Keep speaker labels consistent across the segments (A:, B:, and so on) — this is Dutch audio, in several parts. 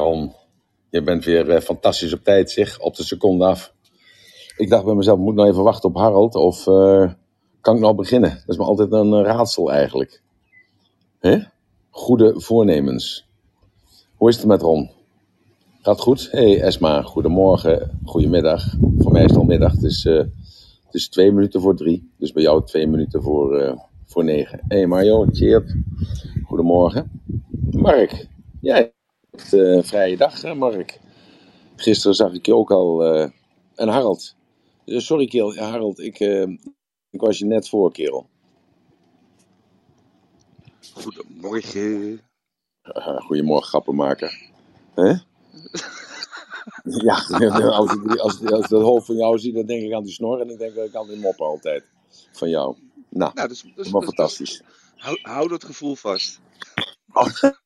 A: Ron, je bent weer eh, fantastisch op tijd, zeg, op de seconde af. Ik dacht bij mezelf, moet nou even wachten op Harold of eh, kan ik nou beginnen? Dat is me altijd een eh, raadsel eigenlijk. Hè? Goede voornemens. Hoe is het met Ron? Gaat goed? Hey Esma, goedemorgen, goedemiddag. Voor mij is het al middag, het is, het is twee minuten voor drie. Dus bij jou twee minuten voor, voor negen. Hey Mario, Tjeerd, goedemorgen. Mark, jij een vrije dag, hè, Mark? Gisteren zag ik je ook al. eh, en Harold. Eh, sorry, kerel. Ja, Harold, ik, ik was je net voor, kerel.
B: Goedemorgen.
A: Goedemorgen, grappenmaker. Hè? Ja, als ik, als, als dat hoofd van jou zie, dan denk ik aan die snor en ik denk ik aan die moppen altijd. Van jou. Nou,
B: Nou, dus, dus,
A: maar
B: dus-
A: fantastisch.
B: hou, hou dat gevoel vast.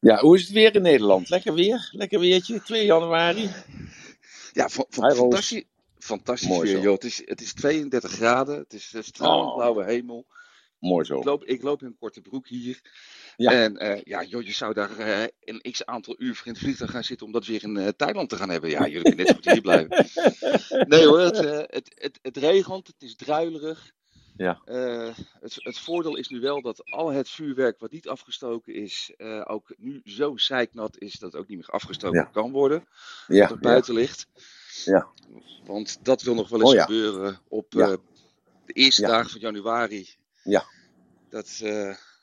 A: Ja, hoe is het weer in Nederland? Lekker weer? Lekker weertje? 2 januari?
B: Ja, fantastisch. Fantastisch
A: Mooi
B: weer,
A: zo.
B: joh. Het is, het is 32 graden. Het is eh, stralend
A: Oh.
B: blauwe hemel.
A: Mooi zo.
B: Ik loop, ik loop in een korte broek hier.
A: Ja.
B: En eh, ja, joh, je zou daar eh, een x aantal uur voor in het vliegtuig gaan zitten om dat weer in Thailand te gaan hebben. Ja, jullie kunnen net zo goed hier blijven. Nee hoor, het, het, het, het regent, het is druilerig.
A: Ja.
B: Eh, het, het voordeel is nu wel dat al het vuurwerk wat niet afgestoken is, eh, ook nu zo zeiknat is dat het ook niet meer afgestoken
A: Ja.
B: kan worden.
A: Ja,
B: dat er buiten ligt.
A: Ja.
B: Want dat wil nog wel eens
A: Oh
B: gebeuren op eh, de eerste dagen van januari.
A: Ja.
B: Dat,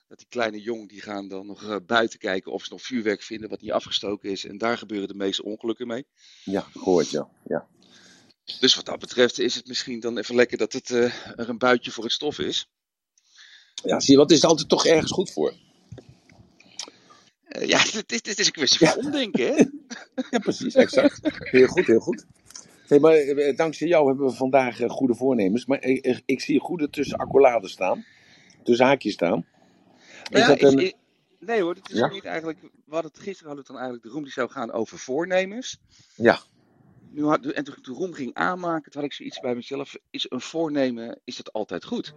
B: dat die kleine jong die gaan dan nog buiten kijken of ze nog vuurwerk vinden wat niet afgestoken is. En daar gebeuren de meeste ongelukken mee.
A: ja, gehoord, ja. ja.
B: Dus wat dat betreft is het misschien dan even lekker dat het eh, er een buitje voor het stof is.
A: Ja, zie je, wat is er altijd toch ergens goed voor?
B: Eh, ja, het is, het is een kwestie van omdenken, hè?
A: Ja, precies, exact. Heel goed, heel goed. Hey, maar eh, dankzij jou hebben we vandaag eh, goede voornemens. Maar ik, zie goede tussen accolades staan. Tussen haakjes staan. Is
B: ja,
A: dat
B: is-
A: een...
B: is- nee hoor, het is
A: Ja?
B: niet eigenlijk. We hadden het gisteren hadden we het dan eigenlijk de room die zou gaan over voornemens.
A: Ja.
B: Nu had, en toen ik de room ging aanmaken, toen had ik zoiets bij mezelf. Is een voornemen, is dat altijd goed?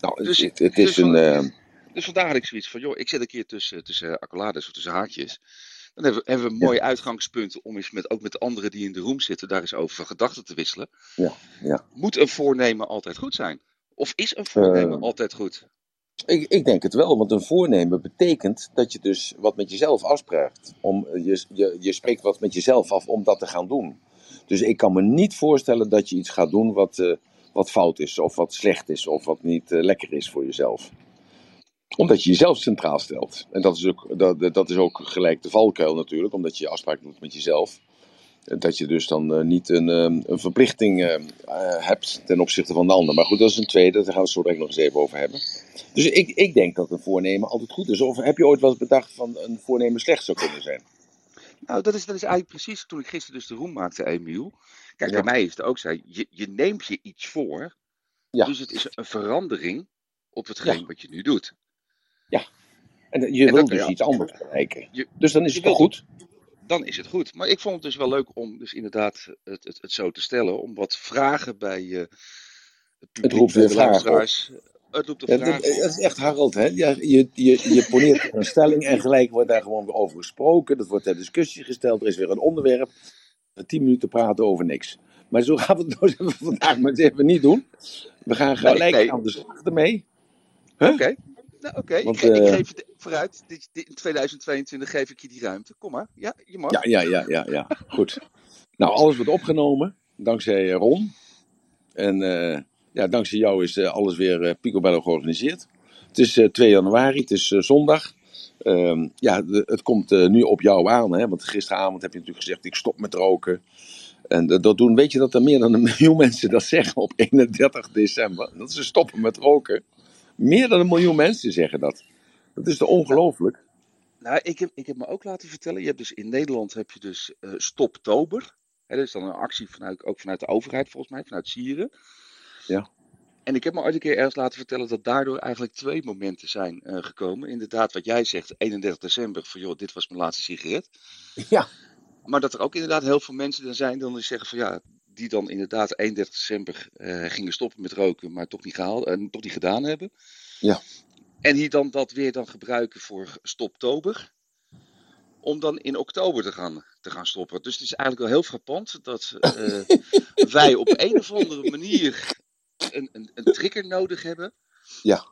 A: Nou,
B: Dus-
A: het, het
B: dus
A: is een...
B: van-
A: eh,
B: Dus vandaar had ik zoiets van, joh, ik zet een keer tussen, tussen accolades of tussen haakjes. Dan hebben we, hebben we een
A: Ja.
B: mooi uitgangspunt om eens met, ook met anderen die in de room zitten, daar eens over van gedachten te wisselen.
A: Ja, ja.
B: Moet een voornemen altijd goed zijn? Of is een voornemen
A: Eh,
B: altijd goed?
A: Ik, ik denk het wel, want een voornemen betekent dat je dus wat met jezelf afspreekt. Om, je, je, je spreekt wat met jezelf af om dat te gaan doen. Dus ik kan me niet voorstellen dat je iets gaat doen wat, eh, wat fout is, of wat slecht is, of wat niet eh, lekker is voor jezelf. Omdat je jezelf centraal stelt. En dat is ook, dat, dat is ook gelijk de valkuil natuurlijk, omdat je je afspraak doet met jezelf. Dat je dus dan eh, niet een, eh, een verplichting eh, eh, hebt ten opzichte van de ander. Maar goed, dat is een tweede, daar gaan we het zo direct nog eens even over hebben. Dus ik, ik denk dat een voornemen altijd goed is. Of heb je ooit wel eens bedacht van een voornemen slecht zou kunnen zijn?
B: Nou, dat is, dat is eigenlijk precies toen ik gisteren dus de room maakte, Emiel. Kijk,
A: Ja.
B: bij mij is het ook zo, je, je neemt je iets voor.
A: Ja.
B: Dus het is een verandering op hetgeen
A: Ja.
B: wat je nu doet.
A: En je
B: En
A: wil
B: dat-
A: dus
B: ja.
A: iets anders bereiken.
B: Je-
A: dus dan is
B: je
A: het toch
B: wilt-
A: goed?
B: Dan is het goed. Maar ik vond het dus wel leuk om dus inderdaad het, het, het zo te stellen. Om wat vragen bij eh, het publiek,
A: roept
B: bij
A: weer
B: de luisteraars. Het roept de
A: Ja,
B: vraag
A: dat, dat is echt Harold, hè? Ja, je, je, je poneert een stelling en gelijk wordt daar gewoon weer over gesproken. Dat wordt ter discussie gesteld. Er is weer een onderwerp. Tien minuten praten over niks. Maar zo gaan we het nou even vandaag maar eens even niet doen. We gaan gelijk
B: nee.
A: aan de slag ermee. Huh?
B: Oké. Nou, oké. Ik,
A: eh,
B: geef het vooruit. Dit, dit- in 2022 geef ik je die ruimte. Kom maar. Ja, je mag.
A: Ja, ja, ja, ja, ja. Goed. Nou, alles wordt opgenomen. Dankzij eh, Ron. En eh, ja, dankzij jou is alles weer picobello georganiseerd. Het is eh, 2 januari, het is zondag. Ehm, ja, de- het komt nu op jou aan. Hè? Want gisteravond heb je natuurlijk gezegd, ik stop met roken. En dat- dat doen, weet je dat er meer dan een miljoen mensen dat zeggen op 31 december? Dat ze stoppen met roken. Meer dan een miljoen mensen zeggen dat. Dat is toch ongelooflijk?
B: Nou, ik heb, ik heb me ook laten vertellen. Je hebt dus in Nederland heb je dus eh Stoptober. Hè, dat is dan een actie vanuit, ook vanuit de overheid volgens mij, vanuit Sieren.
A: Ja.
B: En ik heb me ooit een keer ergens laten vertellen dat daardoor eigenlijk twee momenten zijn eh, gekomen. Inderdaad, wat jij zegt, 31 december, van joh, dit was mijn laatste sigaret.
A: Ja.
B: Maar dat er ook inderdaad heel veel mensen dan zijn dan die zeggen van ja, die dan inderdaad 31 december eh, gingen stoppen met roken, maar toch niet, gehaald, en toch niet gedaan hebben.
A: Ja.
B: En die dan dat weer dan gebruiken voor stoptober. Om dan in oktober te gaan, te gaan stoppen. Dus het is eigenlijk wel heel frappant dat uh, wij op een of andere manier een, een, een trigger nodig hebben.
A: Ja.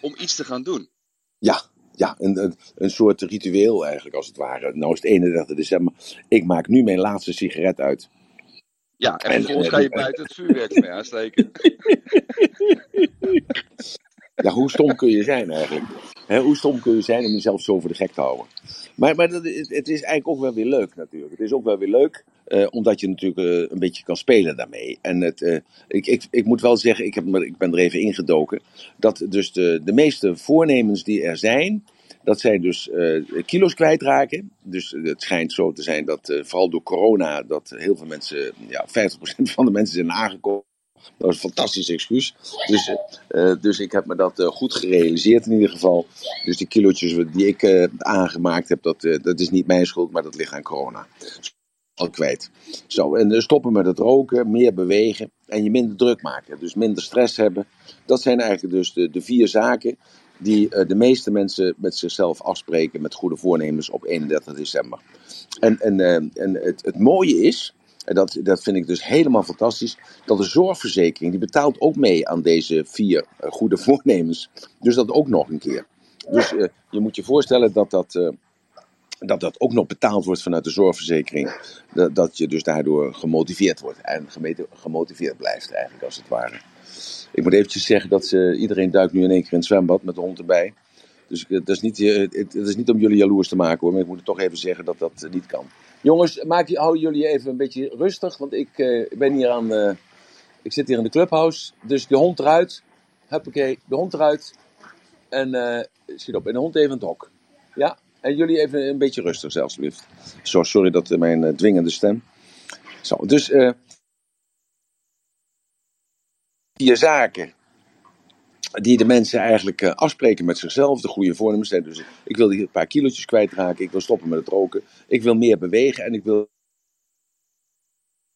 B: Om iets te gaan doen.
A: Ja, ja, een, een, een, soort ritueel eigenlijk als het ware. Nou is het 31 december. Ik maak nu mijn laatste sigaret uit.
B: Ja, en, vervolgens ga je buiten het vuurwerk mee aansteken.
A: Ja, hoe stom kun je zijn eigenlijk? hoe stom kun je zijn om jezelf zo voor de gek te houden? Maar, maar dat, het is eigenlijk ook wel weer leuk natuurlijk. Het is ook wel weer leuk, eh, omdat je natuurlijk uh, een beetje kan spelen daarmee. En het, uh, ik, ik, ik moet wel zeggen, ik, heb, ik ben er even ingedoken, dat dus de, de meeste voornemens die er zijn, dat zij dus uh, kilo's kwijtraken. Dus het schijnt zo te zijn dat uh, vooral door corona, dat heel veel mensen, ja, 50% van de mensen zijn aangekomen. Dat was een fantastisch excuus. Dus, dus ik heb me dat goed gerealiseerd in ieder geval. Dus die kilootjes die ik aangemaakt heb, dat, dat is niet mijn schuld, maar dat ligt aan corona. Al kwijt. Zo, en stoppen met het roken, meer bewegen en je minder druk maken. Dus minder stress hebben. Dat zijn eigenlijk dus de, de vier zaken die uh, de meeste mensen met zichzelf afspreken met goede voornemens op 31 december. En, en, uh, en het, het mooie is, en dat, dat vind ik dus helemaal fantastisch, dat de zorgverzekering, die betaalt ook mee aan deze vier uh, goede voornemens. Dus dat ook nog een keer. Dus je moet je voorstellen dat dat, dat dat ook nog betaald wordt vanuit de zorgverzekering. Dat, dat je dus daardoor gemotiveerd wordt en gemotiveerd blijft eigenlijk als het ware. Ik moet eventjes zeggen dat ze, iedereen duikt nu in één keer in het zwembad met de hond erbij. Dus dat is, niet, het, is niet om jullie jaloers te maken hoor, maar ik moet toch even zeggen dat dat niet kan. Jongens, maak, hou jullie even een beetje rustig, want ik ben hier aan, ik zit hier in de clubhouse. Dus de hond eruit, huppakee, de hond eruit. En uh, op, en de hond even in het hok. Ja, en jullie even een beetje rustig, zelfs. Zo, sorry dat mijn dwingende stem. Zo, dus vier zaken die de mensen eigenlijk uh, afspreken met zichzelf, de goede voornemens zijn. Dus ik wil een paar kilootjes kwijtraken, ik wil stoppen met het roken, ik wil meer bewegen en ik wil,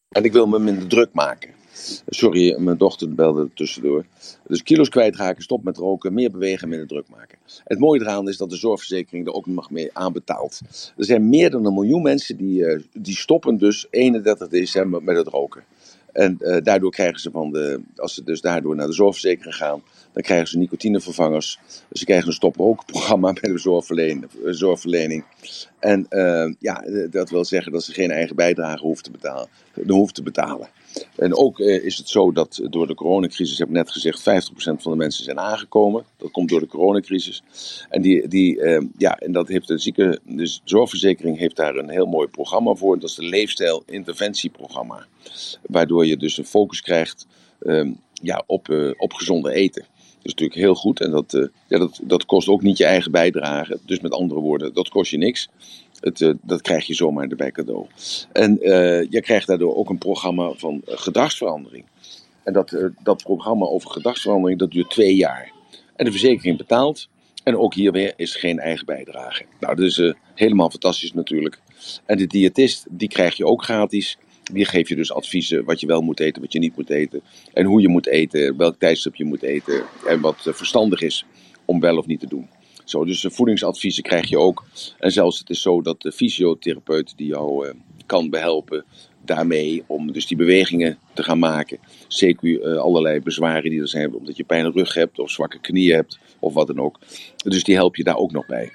A: en ik wil me minder druk maken. Sorry, mijn dochter belde tussendoor. Dus kilo's kwijtraken, stop met roken, meer bewegen, minder druk maken. Het mooie eraan is dat de zorgverzekering er ook nog mee aanbetaalt. Er zijn meer dan een miljoen mensen die, uh, die stoppen dus 31 december met het roken. En uh, daardoor krijgen ze van de, als ze dus daardoor naar de zorgverzekering gaan, dan krijgen ze nicotinevervangers. Dus ze krijgen een stoprookprogramma bij de zorgverlening. zorgverlening. En uh, ja, dat wil zeggen dat ze geen eigen bijdrage hoeven te betalen. Hoeven te betalen. En ook uh, is het zo dat door de coronacrisis, heb ik net gezegd, 50% van de mensen zijn aangekomen. Dat komt door de coronacrisis. En, die, die, ja, en dat heeft de zieke, de zorgverzekering heeft daar een heel mooi programma voor. Dat is de leefstijl interventieprogramma. Waardoor je dus een focus krijgt um, ja, op, op gezonde eten. Dat is natuurlijk heel goed en dat, uh, ja, dat, dat kost ook niet je eigen bijdrage. Dus met andere woorden, dat kost je niks. Het, uh, dat krijg je zomaar erbij cadeau. En uh, je krijgt daardoor ook een programma van gedragsverandering. En dat, dat programma over gedragsverandering dat duurt twee jaar. En de verzekering betaalt. En ook hier weer is geen eigen bijdrage. Nou, dat is helemaal fantastisch natuurlijk. En de diëtist, die krijg je ook gratis. Die geef je dus adviezen wat je wel moet eten, wat je niet moet eten. En hoe je moet eten, welk tijdstip je moet eten. En wat verstandig is om wel of niet te doen. Zo, dus voedingsadviezen krijg je ook. En zelfs het is zo dat de fysiotherapeut die jou uh, kan behelpen daarmee om dus die bewegingen te gaan maken. Zeker allerlei bezwaren die er zijn, omdat je pijn in de rug hebt of zwakke knieën hebt of wat dan ook. Dus die help je daar ook nog bij.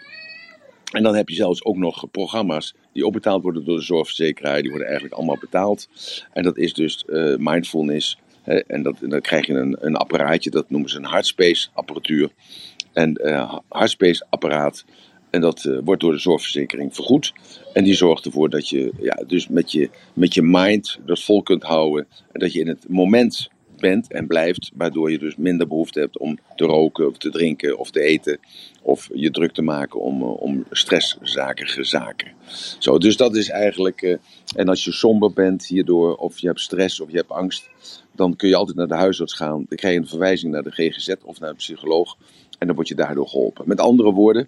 A: En dan heb je zelfs ook nog programma's die ook betaald worden door de zorgverzekeraar. Die worden eigenlijk allemaal betaald. En dat is dus uh, mindfulness. Hè, en, dat, dan krijg je een, een apparaatje, dat noemen ze een hartspace apparatuur. En uh, apparaat. En dat uh, wordt door de zorgverzekering vergoed. En die zorgt ervoor dat je ja, dus met je, met je mind dat vol kunt houden. En dat je in het moment bent en blijft, waardoor je dus minder behoefte hebt om te roken of te drinken of te eten of je druk te maken om, uh, om stresszaken, zaken. Zo, dus dat is eigenlijk, uh, en als je somber bent hierdoor of je hebt stress of je hebt angst, dan kun je altijd naar de huisarts gaan. Dan krijg je een verwijzing naar de GGZ of naar de psycholoog en dan word je daardoor geholpen. Met andere woorden,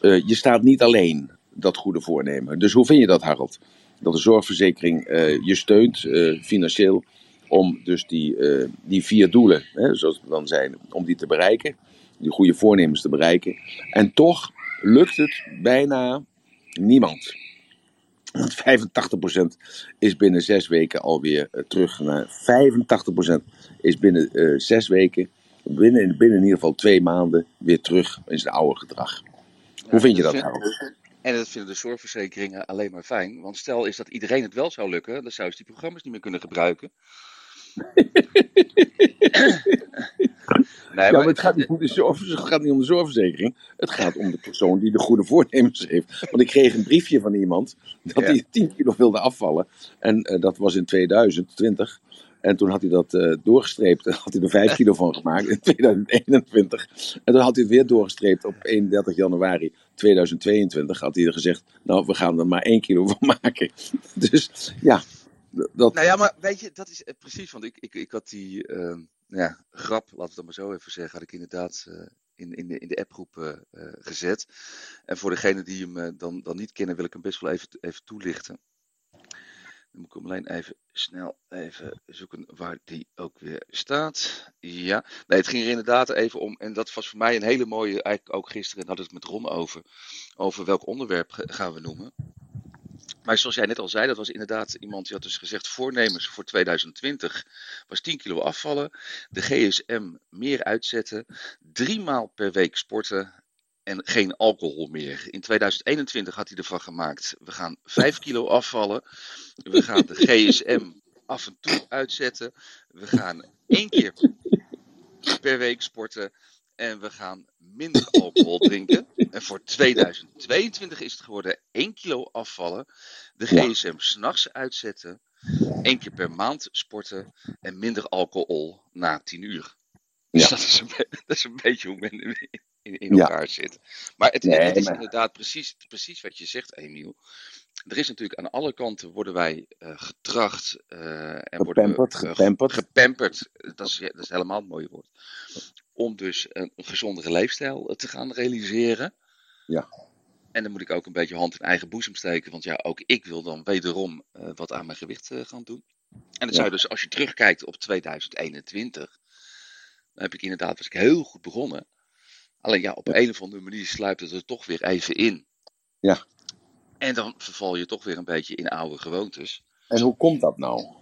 A: uh, je staat niet alleen dat goede voornemen. Dus hoe vind je dat, Harold? Dat de zorgverzekering je steunt financieel om dus die, uh, die vier doelen, hè, zoals het dan zijn, om die te bereiken. die goede voornemens te bereiken. En toch lukt het bijna niemand. Want 85% is binnen zes weken alweer uh, terug naar 85% is binnen uh, zes weken, binnen, binnen in ieder geval twee maanden, weer terug in zijn oude gedrag. Hoe vind je dat, Harold?
B: En dat vinden de zorgverzekeringen alleen maar fijn. Want stel is dat iedereen het wel zou lukken, dan zouden ze die programma's niet meer kunnen gebruiken.
A: Nee, ja, maar, het, gaat niet om de zorg, het gaat niet om de zorgverzekering. Het gaat om de persoon die de goede voornemens heeft. Want ik kreeg een briefje van iemand dat hij 10 kilo wilde afvallen. En uh, dat was in 2020. En toen had hij dat uh, doorgestreept. had hij er 5 kilo van gemaakt in 2021. En toen had hij het weer doorgestreept op 31 januari 2022. Had hij er gezegd, nou we gaan er maar 1 kilo van maken. Dus ja,
B: Nou ja, maar weet je, dat is precies. Want ik, ik, ik had die... Uh ja, grap, laten we dan maar zo even zeggen, had ik inderdaad uh, in, in de, in de appgroep uh, gezet. En voor degenen die hem dan, dan niet kennen, wil ik hem best wel even, even toelichten. Dan moet ik hem alleen even snel even zoeken waar die ook weer staat. Ja, nee, het ging er inderdaad even om. En dat was voor mij een hele mooie, eigenlijk ook gisteren had ik het met Ron over. Over welk onderwerp gaan we noemen. Maar zoals jij net al zei, dat was inderdaad iemand die had dus gezegd voornemens voor 2020 was 10 kilo afvallen, de GSM meer uitzetten, drie maal per week sporten en geen alcohol meer. In 2021 had hij ervan gemaakt, we gaan 5 kilo afvallen, we gaan de GSM af en toe uitzetten, we gaan één keer per week sporten en we gaan minder alcohol drinken. En voor 2022 is het geworden 1 kilo afvallen. De gsm s'nachts uitzetten. één keer per maand sporten. En minder alcohol na 10 uur. Dus ja. dat, is een, dat is een beetje hoe men in, in, elkaar zit. Maar het, nee, het is maar... inderdaad precies, precies wat je zegt, Emiel. Er is natuurlijk aan alle kanten worden wij uh, getracht uh, en
A: worden
B: uh,
A: gepamperd.
B: gepamperd. Dat is, dat is helemaal het mooie woord om dus een gezondere leefstijl te gaan realiseren.
A: Ja.
B: En dan moet ik ook een beetje hand in eigen boezem steken, want ja, ook ik wil dan wederom uh, wat aan mijn gewicht uh, gaan doen. En dat ja. zou dus, als je terugkijkt op 2021, dan heb ik inderdaad, was ik heel goed begonnen. Alleen ja, op ja. een of andere manier sluipt het er toch weer even in.
A: Ja.
B: En dan verval je toch weer een beetje in oude gewoontes.
A: En hoe komt dat nou?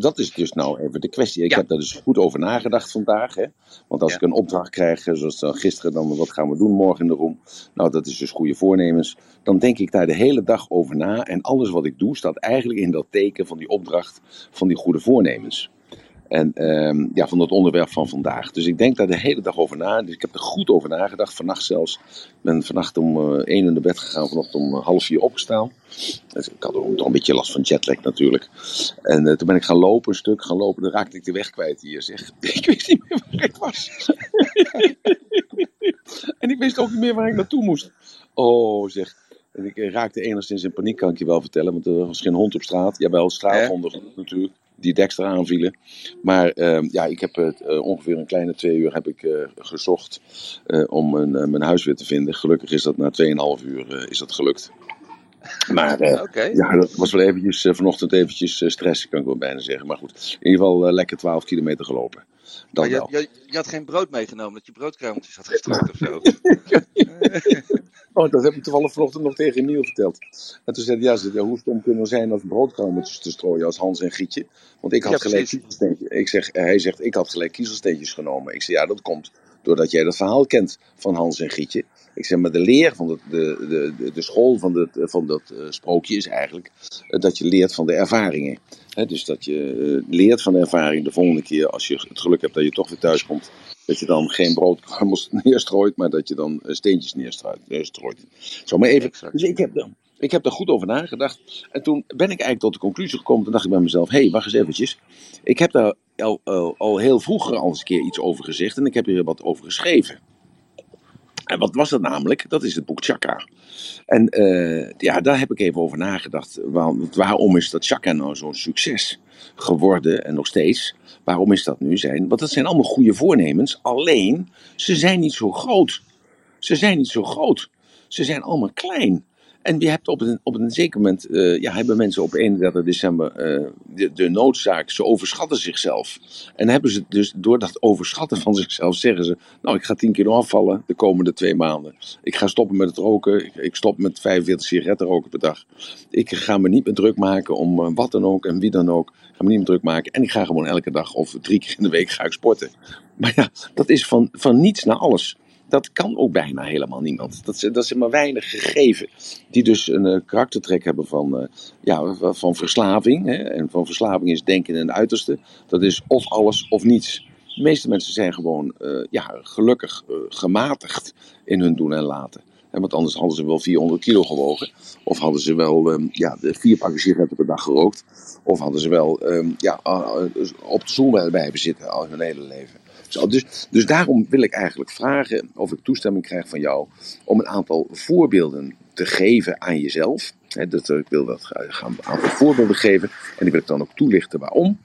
A: Dat is dus nou even de kwestie. Ik ja. heb daar dus goed over nagedacht vandaag. Hè? Want als ja. ik een opdracht krijg, zoals dan gisteren, dan wat gaan we doen morgen in de room? Nou, dat is dus goede voornemens. Dan denk ik daar de hele dag over na. En alles wat ik doe, staat eigenlijk in dat teken van die opdracht van die goede voornemens. En um, ja, van dat onderwerp van vandaag. Dus ik denk daar de hele dag over na. Dus ik heb er goed over nagedacht, vannacht zelfs. Ik ben vannacht om uh, één uur naar bed gegaan, vanochtend om half vier opgestaan. Dus ik had ook nog een beetje last van jetlag natuurlijk. En uh, toen ben ik gaan lopen, een stuk gaan lopen. Dan raakte ik de weg kwijt hier, zeg. Ik wist niet meer waar ik was. en ik wist ook niet meer waar ik naartoe moest. Oh, zeg. En ik raakte enigszins in paniek, kan ik je wel vertellen. Want er was geen hond op straat. Jawel, straathonden eh? natuurlijk die Dexter aanvielen. Maar uh, ja, ik heb uh, ongeveer een kleine twee uur heb ik, uh, gezocht om mijn, mijn huis weer te vinden. Gelukkig is dat na 2,5 uur is dat gelukt. Maar okay. ja, dat was wel eventjes vanochtend eventjes stress, kan ik wel bijna zeggen. Maar goed, in ieder geval lekker 12 kilometer gelopen.
B: Dan maar je, je, je, had geen brood meegenomen, dat je broodkruimeltjes had gestrooid of zo?
A: oh, dat heb ik toevallig vanochtend nog tegen Emiel verteld. En toen zei hij, ja, ja hoe stom kunnen we zijn als broodkruimeltjes te strooien als Hans en Gietje? Want ik had ja, gelijk kiezelsteentjes. Ik zeg, hij zegt, ik had gelijk kiezelsteentjes genomen. Ik zeg, ja, dat komt doordat jij dat verhaal kent van Hans en Gietje. Ik zeg, maar de leer van de, de, de, de school van, de, van dat uh, sprookje is eigenlijk uh, dat je leert van de ervaringen. He, dus dat je uh, leert van de ervaring de volgende keer als je het geluk hebt dat je toch weer thuis komt. Dat je dan geen broodkruimels neerstrooit, maar dat je dan steentjes neerstrooit. Zo, maar even. Dus ik heb, er, ik heb er goed over nagedacht. En toen ben ik eigenlijk tot de conclusie gekomen. Toen dacht ik bij mezelf: hé, hey, wacht eens eventjes. Ik heb daar al, al, al heel vroeger al eens een keer iets over gezegd. En ik heb er wat over geschreven. En wat was dat namelijk? Dat is het boek Chakra. En uh, ja, daar heb ik even over nagedacht. Want waarom is dat Chakra nou zo'n succes geworden en nog steeds? Waarom is dat nu zijn? Want dat zijn allemaal goede voornemens. Alleen, ze zijn niet zo groot. Ze zijn niet zo groot. Ze zijn allemaal klein. En je hebt op een, op een zeker moment, eh, ja, hebben mensen op 31 december eh, de, noodzaak, ze overschatten zichzelf. En hebben ze dus door dat overschatten van zichzelf zeggen ze, nou ik ga 10 kilo afvallen de komende twee maanden. Ik ga stoppen met het roken, ik, ik stop met 45 sigaretten roken per dag. Ik ga me niet meer druk maken om eh, wat dan ook en wie dan ook. Ik ga me niet meer druk maken en ik ga gewoon elke dag of drie keer in de week ga ik sporten. Maar ja, dat is van, van niets naar alles dat kan ook bijna helemaal niemand. Dat, dat zijn maar weinig gegeven. Die dus een uh, karaktertrek hebben van, uh, ja, van verslaving. Hè? En van verslaving is denken in het uiterste. Dat is of alles of niets. De meeste mensen zijn gewoon uh, ja, gelukkig gematigd in hun doen en laten. Want anders hadden ze wel 400 kilo gewogen. Of hadden ze wel um, ja, vier pakken sigaretten per dag gerookt. Of hadden ze wel um, ja, op de stoel blijven zitten al hun hele leven. Dus, dus daarom wil ik eigenlijk vragen of ik toestemming krijg van jou om een aantal voorbeelden te geven aan jezelf. Dat, ik wil dat gaan een aantal voorbeelden geven en ik wil dan ook toelichten waarom.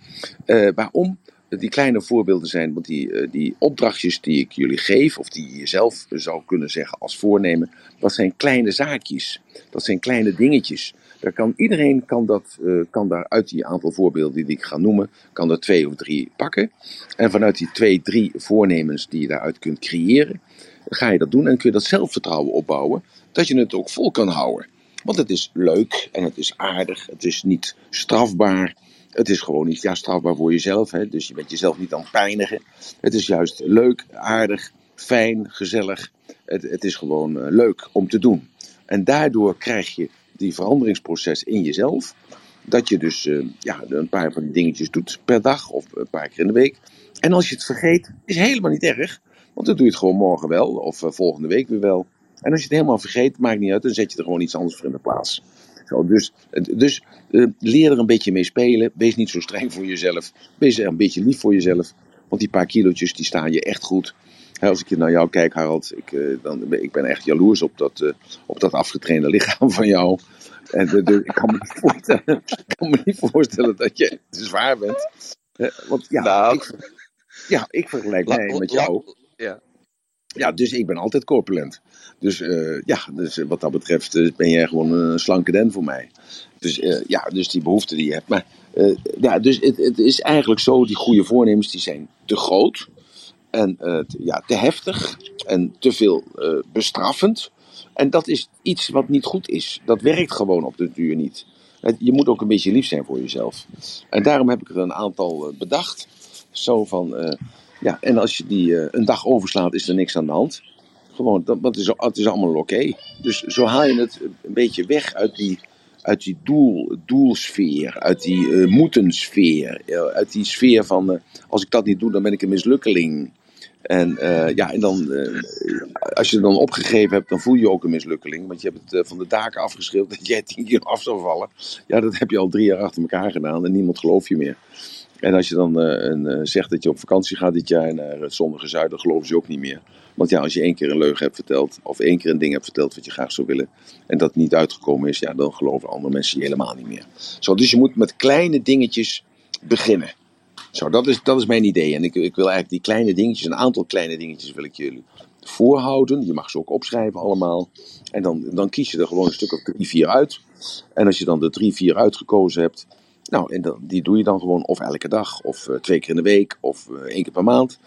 A: Waarom die kleine voorbeelden zijn, want die, uh, die opdrachtjes die ik jullie geef, of die je jezelf zou kunnen zeggen als voornemen, dat zijn kleine zaakjes. Dat zijn kleine dingetjes. Daar kan, iedereen kan, dat, uh, kan daar uit die aantal voorbeelden die ik ga noemen, kan er twee of drie pakken. En vanuit die twee, drie voornemens die je daaruit kunt creëren, ga je dat doen en kun je dat zelfvertrouwen opbouwen, dat je het ook vol kan houden. Want het is leuk en het is aardig, het is niet strafbaar. Het is gewoon niet ja, strafbaar voor jezelf, hè? dus je bent jezelf niet aan het pijnigen. Het is juist leuk, aardig, fijn, gezellig. Het, het is gewoon uh, leuk om te doen. En daardoor krijg je die veranderingsproces in jezelf. Dat je dus uh, ja, een paar van die dingetjes doet per dag of een paar keer in de week. En als je het vergeet, is helemaal niet erg. Want dan doe je het gewoon morgen wel of uh, volgende week weer wel. En als je het helemaal vergeet, maakt niet uit, dan zet je er gewoon iets anders voor in de plaats. Zo, dus dus uh, leer er een beetje mee spelen. Wees niet zo streng voor jezelf. Wees er een beetje lief voor jezelf. Want die paar kilootjes die staan je echt goed. He, als ik naar jou kijk, Harald, ik, uh, dan, ik ben echt jaloers op dat, uh, op dat afgetrainde lichaam van jou. En ik, kan me niet voorstellen, ik kan me niet voorstellen dat je zwaar bent. want ja, nou, ik, ja, ik vergelijk mij met jou. Ja. Ja, dus ik ben altijd corpulent. Dus uh, ja, dus wat dat betreft ben jij gewoon een slanke den voor mij. Dus ja, dus die behoefte die je hebt. Maar ja, dus het, het, is eigenlijk zo, die goede voornemens die zijn te groot. En ja, te heftig. En te veel bestraffend. En dat is iets wat niet goed is. Dat werkt gewoon op de duur niet. Je moet ook een beetje lief zijn voor jezelf. En daarom heb ik er een aantal bedacht. Zo van, ja, en als je die uh, een dag overslaat, is er niks aan de hand. Gewoon, dat, dat is, het is allemaal oké. Dus zo haal je het een beetje weg uit die, uit die doel, doelsfeer, uit die uh, moetensfeer, uit die sfeer van uh, als ik dat niet doe, dan ben ik een mislukkeling. En ja, en dan, als je het dan opgegeven hebt, dan voel je ook een mislukkeling. Want je hebt het van de daken afgeschreeuwd dat jij tien keer af zou vallen. Ja, dat heb je al drie jaar achter elkaar gedaan en niemand gelooft je meer. En als je dan uh, een, uh, zegt dat je op vakantie gaat dit jaar naar het zonnige zuiden, geloven ze ook niet meer. Want ja, als je één keer een leugen hebt verteld, of één keer een ding hebt verteld wat je graag zou willen, en dat niet uitgekomen is, ja, dan geloven andere mensen je helemaal niet meer. Zo, dus je moet met kleine dingetjes beginnen. Zo, dat is, dat is mijn idee. En ik, ik wil eigenlijk die kleine dingetjes, een aantal kleine dingetjes wil ik jullie voorhouden. Je mag ze ook opschrijven allemaal. En dan, dan kies je er gewoon een stuk of drie, vier uit. En als je dan de drie, vier uitgekozen hebt, nou, en dan, die doe je dan gewoon of elke dag, of uh, twee keer in de week, of uh, één keer per maand.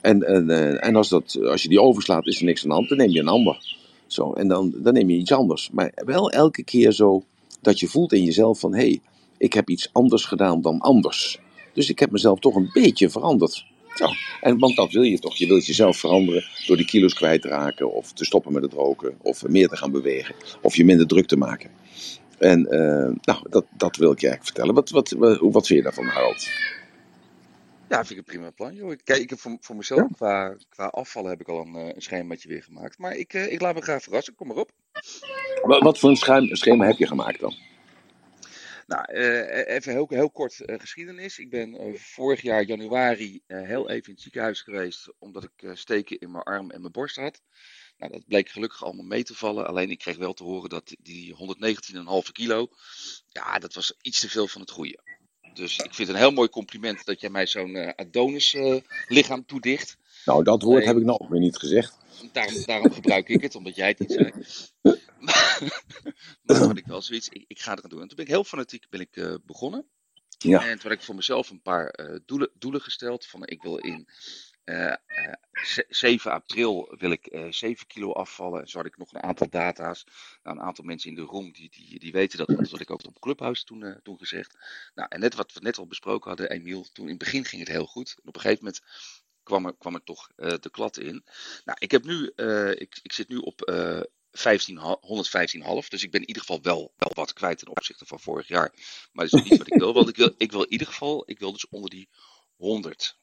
A: En, en, uh, en als, dat, als je die overslaat, is er niks aan de hand, dan neem je een ander. Zo, en dan, dan neem je iets anders. Maar wel elke keer zo dat je voelt in jezelf van... hé, hey, ik heb iets anders gedaan dan anders. Dus ik heb mezelf toch een beetje veranderd. Zo. En, want dat wil je toch. Je wilt jezelf veranderen door die kilo's kwijt te raken... of te stoppen met het roken, of meer te gaan bewegen... of je minder druk te maken. En uh, nou, dat, dat wil ik je eigenlijk vertellen. Wat, wat, wat, wat vind je daarvan, Harold?
B: Ja, vind ik een prima plan. Joh. Kijk, ik heb voor, voor mezelf ja? qua, qua afvallen heb ik al een, een schemaatje weer gemaakt. Maar ik, uh, ik laat me graag verrassen. Kom maar op.
A: Wat, wat voor een schema, schema heb je gemaakt dan?
B: Nou, uh, even heel, heel kort uh, geschiedenis. Ik ben uh, vorig jaar januari heel even in het ziekenhuis geweest. Omdat ik steken in mijn arm en mijn borst had. Nou, dat bleek gelukkig allemaal mee te vallen. Alleen ik kreeg wel te horen dat die 119,5 kilo, ja, dat was iets te veel van het goede. Dus ik vind het een heel mooi compliment dat jij mij zo'n uh, Adonis uh, lichaam toedicht.
A: Nou, dat woord heb ik nog weer niet gezegd.
B: Daarom, daarom gebruik ik het, omdat jij het niet zei. Maar toen had ik wel zoiets, ik, ik ga het doen. En toen ben ik heel fanatiek ben ik, uh, begonnen.
A: Ja.
B: En toen had ik voor mezelf een paar doelen, doelen gesteld. Van ik wil in 7 april wil ik 7 kilo afvallen. En zo had ik nog een aantal data's. Nou, een aantal mensen in de room die, die, die weten dat. Dat had ik ook op Clubhouse toen, toen gezegd. Nou, en net wat we net al besproken hadden, Emiel. Toen in het begin ging het heel goed. En op een gegeven moment kwam er, kwam er toch de klad in. Nou, ik, heb nu, ik, ik zit nu op 15, 115,5. Dus ik ben in ieder geval wel, wel wat kwijt ten opzichte van vorig jaar. Maar dat is niet wat ik wil. Want ik wil, ik wil in ieder geval, ik wil dus onder die 100.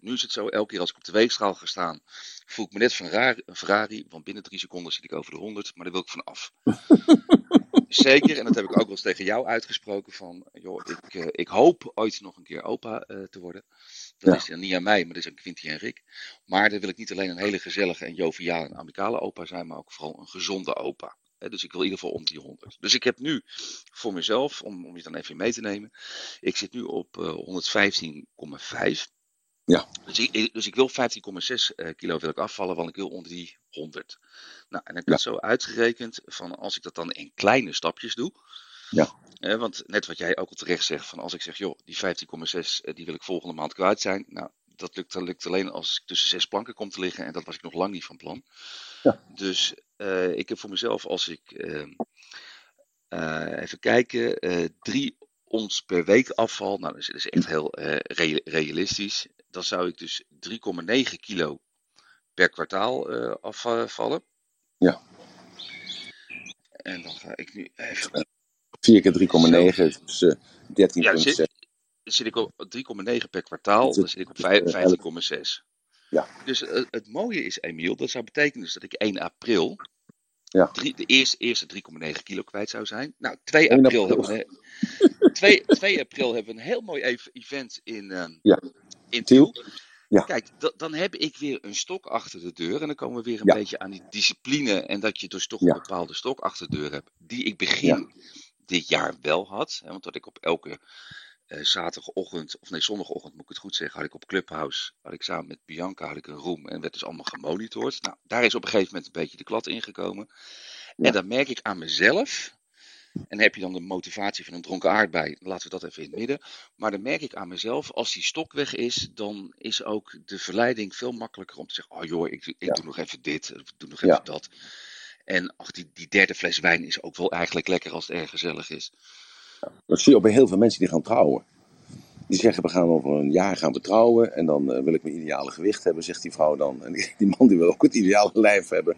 B: Nu is het zo, elke keer als ik op de weegschaal ga staan, voel ik me net van een Ferrari. Want binnen drie seconden zit ik over de 100, maar daar wil ik van af. Zeker, en dat heb ik ook wel eens tegen jou uitgesproken. Van, joh, ik, uh, ik hoop ooit nog een keer opa uh, te worden. Dat ja. is dan niet aan mij, maar dat is aan Quinty en Rick. Maar dan wil ik niet alleen een hele gezellige en joviale en amicale opa zijn, maar ook vooral een gezonde opa. He, dus ik wil in ieder geval om die 100. Dus ik heb nu voor mezelf, om, om je dan even mee te nemen, ik zit nu op uh, 115,5.
A: Ja.
B: Dus ik, dus ik wil 15,6 kilo wil ik afvallen, want ik wil onder die 100. Nou, en ik heb ja. het zo uitgerekend van als ik dat dan in kleine stapjes doe.
A: Ja.
B: Eh, want net wat jij ook al terecht zegt, van als ik zeg, joh, die 15,6 die wil ik volgende maand kwijt zijn. Nou, dat lukt, dat lukt alleen als ik tussen zes planken kom te liggen. En dat was ik nog lang niet van plan.
A: Ja.
B: Dus uh, ik heb voor mezelf, als ik uh, even kijken, drie ons per week afval. Nou, dat is echt heel re realistisch. Dan zou ik dus 3,9 kilo per kwartaal afvallen.
A: Ja.
B: En dan ga ik nu even.
A: 4 keer 3,9 is uh, 13,6.
B: Ja, zit, zit ik op 3,9 per kwartaal, dan zit ik op 15,6.
A: Ja.
B: Dus uh, het mooie is, Emiel, dat zou betekenen dus dat ik 1 april
A: ja.
B: drie, de eerste, eerste 3,9 kilo kwijt zou zijn. Nou, 2 april, april. Hebben we, 2, 2 april hebben we een heel mooi event in, uh,
A: ja.
B: In Tiel.
A: Ja.
B: Kijk, dan heb ik weer een stok achter de deur. En dan komen we weer een
A: ja.
B: beetje aan die discipline. En dat je dus toch
A: ja.
B: een bepaalde stok achter de deur hebt. Die ik begin dit jaar wel had. Hè, want dat ik op elke uh, zaterdagochtend, of nee, zondagochtend moet ik het goed zeggen, had ik op Clubhouse, had ik samen met Bianca, had ik een room en werd dus allemaal gemonitord. Nou, daar is op een gegeven moment een beetje de klad ingekomen. En dan merk ik aan mezelf, en heb je dan de motivatie van een dronken aardbei, laten we dat even in het midden. Maar dan merk ik aan mezelf, als die stok weg is, dan is ook de verleiding veel makkelijker om te zeggen, oh joh, ik, ik
A: ja.
B: doe nog even dit, ik doe nog even
A: Ja.
B: dat. En ach, die, die derde fles wijn is ook wel eigenlijk lekker als het erg gezellig is.
A: Dat zie je ook bij heel veel mensen die gaan trouwen. Die zeggen, we gaan over een jaar gaan we trouwen. En dan uh, wil ik mijn ideale gewicht hebben, zegt die vrouw dan. En die, die man die wil ook het ideale lijf hebben.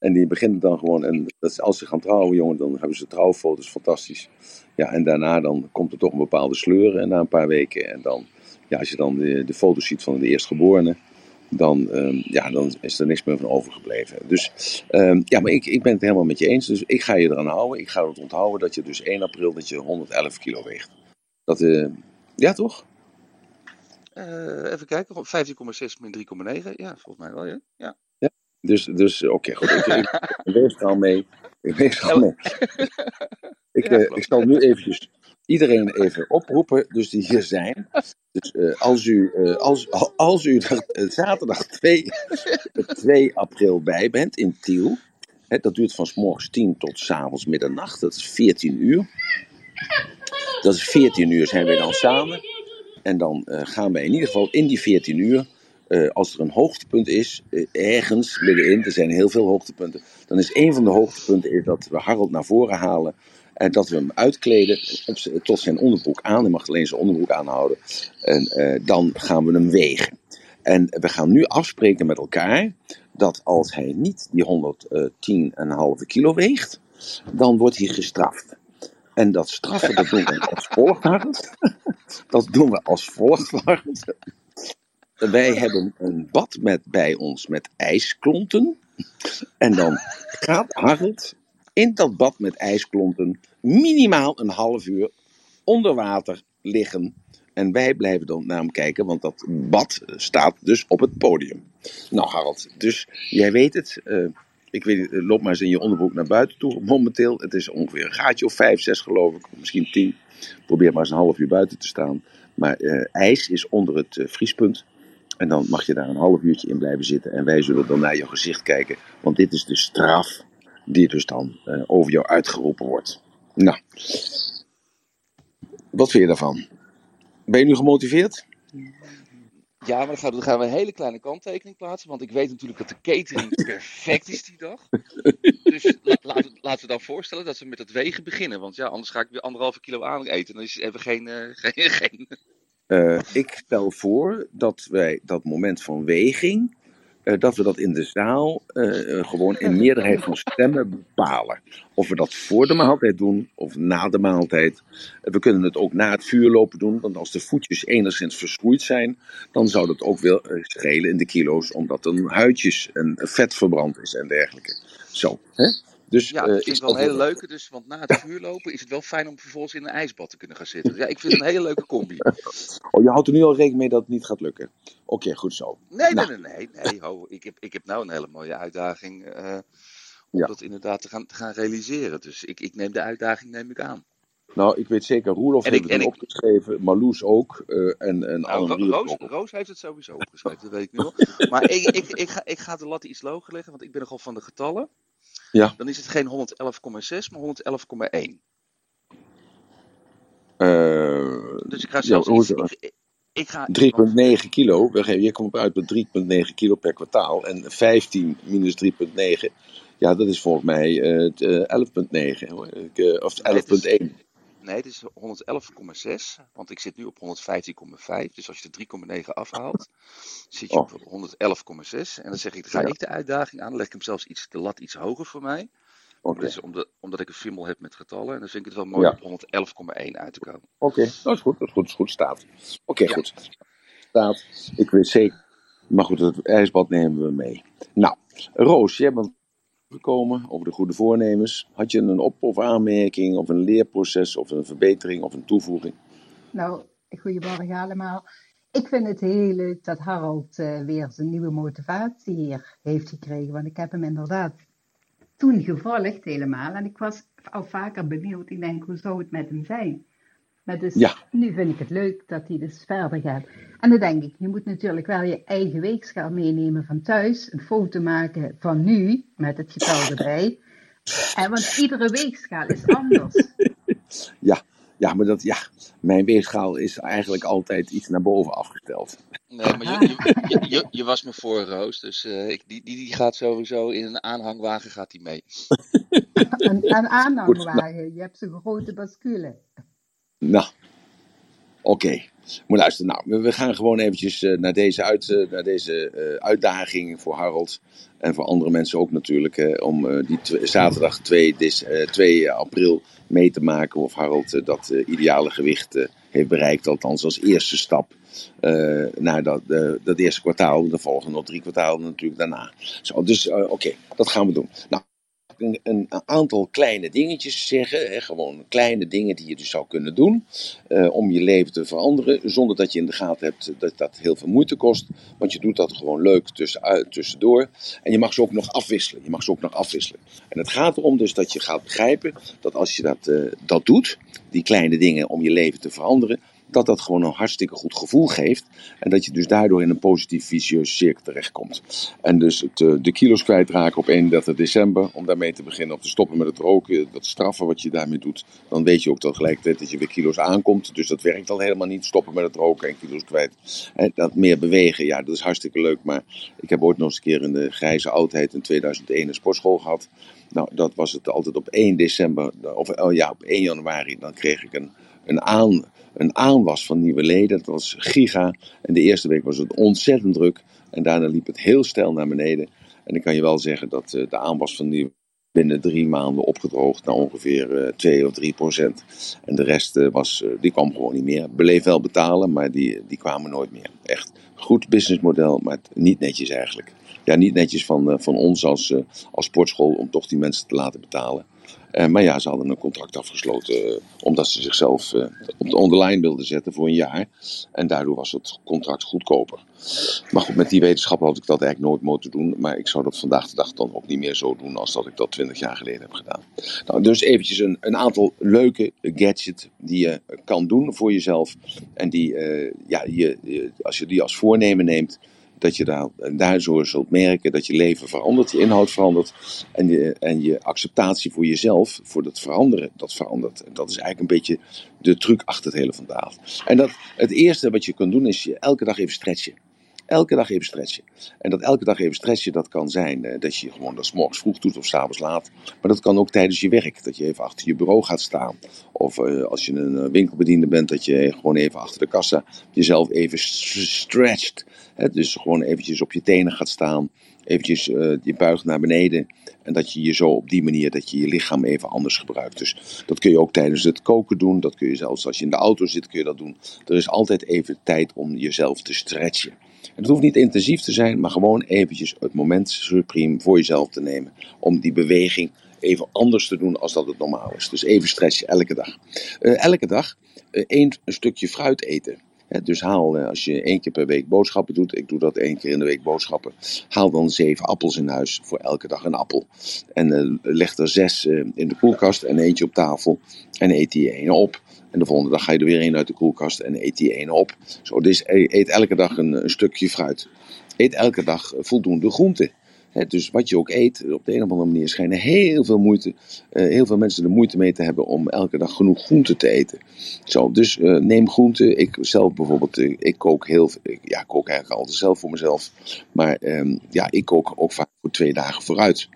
A: En die beginnen dan gewoon. En dat is, als ze gaan trouwen, jongen, dan hebben ze trouwfoto's, fantastisch. Ja, en daarna dan komt er toch een bepaalde sleur na een paar weken. En dan, ja, als je dan de, de foto's ziet van de eerstgeborene, dan, um, ja, dan is er niks meer van overgebleven. Dus um, ja, maar ik, ik ben het helemaal met je eens. Dus ik ga je eraan houden. Ik ga het onthouden dat je dus 1 april dat je 111 kilo weegt. Dat, uh, ja, toch?
B: Uh, even kijken, 15,6 min 3,9. Ja, volgens mij wel, ja. ja.
A: ja dus, dus oké, okay, goed. Ik, ik, ik wees er al mee. Ik wees er al mee. ik, uh, ik zal nu eventjes iedereen even oproepen, dus die hier zijn. Dus uh, als u, uh, als, als u er zaterdag 2, 2 april bij bent in Tiel, hè, dat duurt van s morgens 10 tot s avonds middernacht, dat is 14 uur. Dat is 14 uur zijn wij dan samen. En dan gaan wij in ieder geval in die 14 uur, als er een hoogtepunt is, ergens middenin, er zijn heel veel hoogtepunten, dan is een van de hoogtepunten dat we Harold naar voren halen en dat we hem uitkleden tot zijn onderbroek aan. Hij mag alleen zijn onderbroek aanhouden. En uh, dan gaan we hem wegen. En we gaan nu afspreken met elkaar dat als hij niet die 110,5 kilo weegt, dan wordt hij gestraft. En dat straffen, dat doen we als volgt. Dat doen we als volgt. Wij hebben een bad met, bij ons met ijsklonten. En dan gaat Harold in dat bad met ijsklonten minimaal een half uur onder water liggen. En wij blijven dan naar hem kijken, want dat bad staat dus op het podium. Nou, Harald, dus jij weet het. Uh, ik weet het, loop maar eens in je onderbroek naar buiten toe momenteel. Het is ongeveer een gaatje of vijf, zes geloof ik, misschien tien. Probeer maar eens een half uur buiten te staan. Maar uh, ijs is onder het vriespunt. En dan mag je daar een half uurtje in blijven zitten. En wij zullen dan naar je gezicht kijken. Want dit is de straf die dus dan eh, over jou uitgeroepen wordt. Nou, wat vind je daarvan? Ben je nu gemotiveerd?
B: Ja, maar dan gaan, we, dan gaan we een hele kleine kanttekening plaatsen. Want ik weet natuurlijk dat de catering perfect is die dag. Dus la, laten, laten we dan voorstellen dat we met het wegen beginnen. Want ja, anders ga ik weer anderhalve kilo aan eten. Dan is het even geen. Uh, geen, geen...
A: Uh, ik stel voor dat wij dat moment van weging uh, dat we dat in de zaal uh, gewoon in meerderheid van stemmen bepalen. Of we dat voor de maaltijd doen of na de maaltijd. We kunnen het ook na het vuurlopen doen, want als de voetjes enigszins verschroeid zijn, dan zou dat ook wel schelen in de kilo's, omdat er huidjes en vet verbrand is en dergelijke. Zo, hè?
B: Dus, ja, ik vind het wel een hele leuke. Dus, want na het vuurlopen is het wel fijn om vervolgens in een ijsbad te kunnen gaan zitten. Ja, ik vind het een hele leuke combi.
A: Oh, je houdt er nu al rekening mee dat het niet gaat lukken? Oké, okay, goed zo.
B: Nee, nou. nee, nee, nee. nee ho, ik, heb, ik heb nou een hele mooie uitdaging uh, om ja. dat inderdaad te gaan, te gaan realiseren. Dus ik, ik neem de uitdaging neem ik aan.
A: Nou, ik weet zeker, Roelof heeft het opgeschreven, Marloes ook. Uh, en, en
B: nou, Roos, Roos, heeft het sowieso opgeschreven, dat weet ik nu al. Maar ik, ik, ik, ga, ik ga de lat iets loger leggen, want ik ben nogal van de getallen.
A: Ja.
B: Dan is het geen 111,6, maar 111,1.
A: Uh,
B: dus ik ga zelfs. Ja, iets, ik, ik ga,
A: 3,9 kilo. Je komt uit met 3,9 kilo per kwartaal. En 15 minus 3,9. Ja, dat is volgens mij uh, 11,9. Of 11,1.
B: Nee, het is 111,6. Want ik zit nu op 115,5. Dus als je de 3,9 afhaalt, zit je op 111,6. En dan zeg ik, dan ga ik de uitdaging aan. Dan leg ik hem zelfs iets, de lat iets hoger voor mij.
A: Okay.
B: Dus omdat, omdat ik een fimmel heb met getallen. En dan vind ik het wel mooi ja. op 111,1 uit te komen.
A: Oké, okay. dat is goed. Dat is goed. Dat is goed. Staat. Oké, okay, ja. goed. Staat. Ik weet zeker. Maar goed, het ijsbad nemen we mee. Nou, Roos, jij bent gekomen over de goede voornemens. Had je een op- of aanmerking of een leerproces of een verbetering of een toevoeging?
C: Nou, goedemorgen allemaal. Ik vind het heel leuk dat Harold uh, weer zijn nieuwe motivatie hier heeft gekregen. Want ik heb hem inderdaad toen gevolgd helemaal. En ik was al vaker benieuwd. Ik denk, hoe zou het met hem zijn? Maar dus
A: ja.
C: nu vind ik het leuk dat hij dus verder gaat. En dan denk ik, je moet natuurlijk wel je eigen weegschaal meenemen van thuis. Een foto maken van nu, met het getal erbij. En want iedere weegschaal is anders.
A: Ja, ja, maar dat, ja, mijn weegschaal is eigenlijk altijd iets naar boven afgesteld.
B: Nee, maar je, je, je, je was me voor, Roos. Dus uh, ik, die, die, die gaat sowieso in een aanhangwagen gaat die mee.
C: een, een aanhangwagen, je hebt zo'n grote bascule.
A: Nou, oké. Okay. Maar luister, nou, we gaan gewoon eventjes uh, naar deze, uit, uh, naar deze uh, uitdaging voor Harold. En voor andere mensen ook natuurlijk. om die zaterdag 2, 2 april mee te maken of Harold dat ideale gewicht heeft bereikt. Althans als eerste stap naar dat, dat eerste kwartaal. De volgende nog drie kwartalen natuurlijk daarna. Zo, dus oké, dat gaan we doen. Nou, een, een, aantal kleine dingetjes zeggen. Hè, gewoon kleine dingen die je dus zou kunnen doen. Uh, om je leven te veranderen. Zonder dat je in de gaten hebt dat dat heel veel moeite kost. Want je doet dat gewoon leuk tussen, tussendoor. En je mag ze ook nog afwisselen. Je mag ze ook nog afwisselen. En het gaat erom dus dat je gaat begrijpen dat als je dat, uh, dat doet. Die kleine dingen om je leven te veranderen dat dat gewoon een hartstikke goed gevoel geeft. En dat je dus daardoor in een positief vicieuze cirkel terechtkomt. En dus het, uh, de kilo's kwijtraken op 31 december, om daarmee te beginnen, of te stoppen met het roken, dat straffen wat je daarmee doet. Dan weet je ook tegelijkertijd dat je weer kilo's aankomt. Dus dat werkt al helemaal niet, stoppen met het roken en kilo's kwijt. En dat meer bewegen, ja, dat is hartstikke leuk. Maar ik heb ooit nog eens een keer in de grijze oudheid in 2001 een sportschool gehad. Nou, dat was het altijd op 1 december, of oh ja, op 1 januari, dan kreeg ik een, een aan een aanwas van nieuwe leden. Dat was giga. En de eerste week was het ontzettend druk. En daarna liep het heel snel naar beneden. En ik kan je wel zeggen dat de aanwas van nieuwe binnen drie maanden opgedroogd naar ongeveer uh, 2 of 3 procent. En de rest uh, was, die kwam gewoon niet meer. Beleef wel betalen, maar die, die kwamen nooit meer. Echt goed businessmodel, maar niet netjes eigenlijk. Ja, niet netjes van, van ons als, als sportschool om toch die mensen te laten betalen. Uh, maar ja, ze hadden een contract afgesloten uh, omdat ze zichzelf uh, op de online wilden zetten voor een jaar. En daardoor was het contract goedkoper. Maar goed, met die wetenschap had ik dat eigenlijk nooit moeten doen. Maar ik zou dat vandaag de dag dan ook niet meer zo doen als dat ik dat 20 jaar geleden heb gedaan. Nou, dus eventjes een, een aantal leuke gadgets die je kan doen voor jezelf. En die, ja, je, als je die als voornemen neemt, dat je daar, daar zult merken dat je leven verandert, je inhoud verandert en je, en je acceptatie voor jezelf, voor dat veranderen, dat verandert. En dat is eigenlijk een beetje de truc achter het hele vandaag. En dat, het eerste wat je kunt doen is je elke dag even stretchen. Elke dag even stretchen. En dat elke dag even stretchen, dat kan zijn eh, dat je gewoon dat morgens vroeg doet of s'avonds laat. Maar dat kan ook tijdens je werk. Dat je even achter je bureau gaat staan. Of eh, als je een eh, winkelbediende bent, dat je gewoon even achter de kassa jezelf even stretcht. Dus gewoon eventjes op je tenen gaat staan. Eventjes uh, je buigt naar beneden. En dat je je zo op die manier, dat je je lichaam even anders gebruikt. Dus dat kun je ook tijdens het koken doen. Dat kun je zelfs als je in de auto zit, kun je dat doen. Er is altijd even tijd om jezelf te stretchen. En het hoeft niet intensief te zijn, maar gewoon eventjes het moment supreme voor jezelf te nemen. Om die beweging even anders te doen als dat het normaal is. Dus even stretchen elke dag. Uh, elke dag uh, één een stukje fruit eten. Dus haal, uh, als je één keer per week boodschappen doet, ik doe dat één keer in de week boodschappen, haal dan zeven appels in huis voor elke dag een appel. En leg er zes in de koelkast en eentje op tafel en eet die ene op. En de volgende dag ga je er weer een uit de koelkast en eet die ene op. Zo, dus eet elke dag een, een stukje fruit. Eet elke dag voldoende groenten. Dus wat je ook eet, op de een of andere manier schijnen heel veel, moeite, uh, heel veel mensen er moeite mee te hebben om elke dag genoeg groente te eten. Zo, dus uh, neem groente. Ik zelf bijvoorbeeld, uh, ik kook heel ja, kook eigenlijk altijd zelf voor mezelf. Maar um, ja, ik kook ook vaak voor twee dagen vooruit.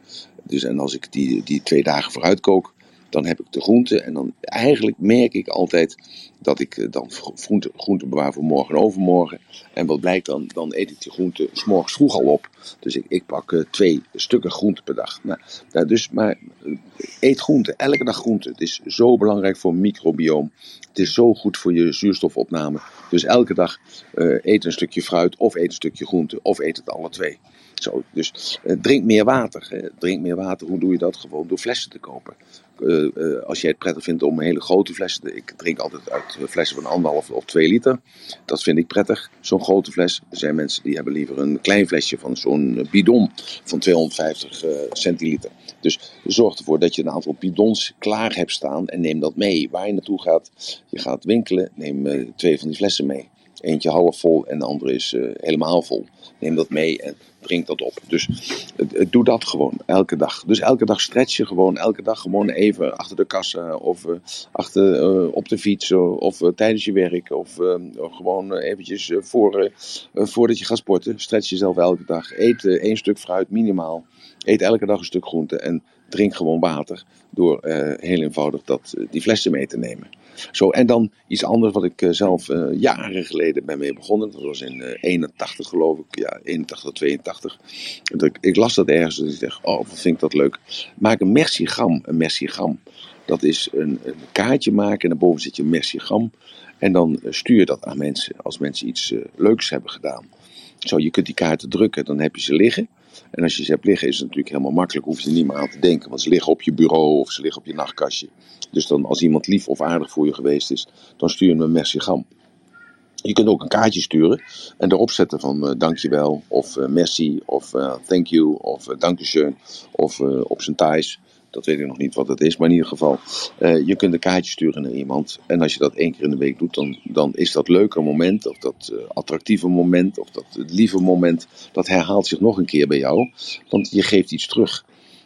A: Dus en als ik die, die twee dagen vooruit kook, dan heb ik de groente. En dan eigenlijk merk ik altijd dat ik dan groente, groente bewaar voor morgen en overmorgen. En wat blijkt dan? Dan eet ik die groente s morgens vroeg al op. Dus ik, ik pak uh, twee stukken groente per dag. Nou, dus, maar eet groente, elke dag groente. Het is zo belangrijk voor microbioom. Het is zo goed voor je zuurstofopname. Dus elke dag eet een stukje fruit of eet een stukje groente of eet het alle twee. Zo, dus drink meer water. Drink meer water. Hoe doe je dat? Gewoon door flessen te kopen. Uh, uh, als jij het prettig vindt om hele grote flessen. Ik drink altijd uit flessen van anderhalf of twee liter. Dat vind ik prettig, zo'n grote fles. Er zijn mensen die hebben liever een klein flesje van zo'n bidon van 250 centiliter. Dus zorg ervoor dat je een aantal bidons klaar hebt staan en neem dat mee. Waar je naartoe gaat, je gaat winkelen, neem twee van die flessen mee. Eentje half vol en de andere is uh, helemaal vol. Neem dat mee en drink dat op. Dus doe dat gewoon elke dag. Dus elke dag stretch je gewoon. Elke dag gewoon even achter de kassa of uh, achter, op de fiets of tijdens je werk. Of gewoon eventjes voor, voordat je gaat sporten. Stretch jezelf elke dag. Eet één stuk fruit minimaal. Eet elke dag een stuk groente en drink gewoon water. Door heel eenvoudig dat, die flessen mee te nemen. Zo, en dan iets anders wat ik uh, zelf jaren geleden ben mee begonnen. Dat was in uh, 81 geloof ik. Ja, 81, 82. Ik, ik las dat ergens en ik dacht, oh wat vind ik dat leuk. Maak een mercigram. Een mercigram. Dat is een, een kaartje maken en daarboven zit je een mercigram. En dan stuur je dat aan mensen als mensen iets leuks hebben gedaan. Zo, je kunt die kaarten drukken, dan heb je ze liggen. En als je ze hebt liggen, is het natuurlijk helemaal makkelijk. Hoef je er niet meer aan te denken. Want ze liggen op je bureau of ze liggen op je nachtkastje. Dus dan, als iemand lief of aardig voor je geweest is, dan stuur je hem een mercigram. Je kunt ook een kaartje sturen en erop zetten van uh, dankjewel, of uh, merci, of uh, thank you, of uh, dankeschön, of op zijn Thais. Dat weet ik nog niet wat het is, maar in ieder geval, uh, je kunt een kaartje sturen naar iemand. En als je dat één keer in de week doet, dan, dan is dat leuke moment, of dat uh, attractieve moment, of dat lieve moment, dat herhaalt zich nog een keer bij jou. Want je geeft iets terug.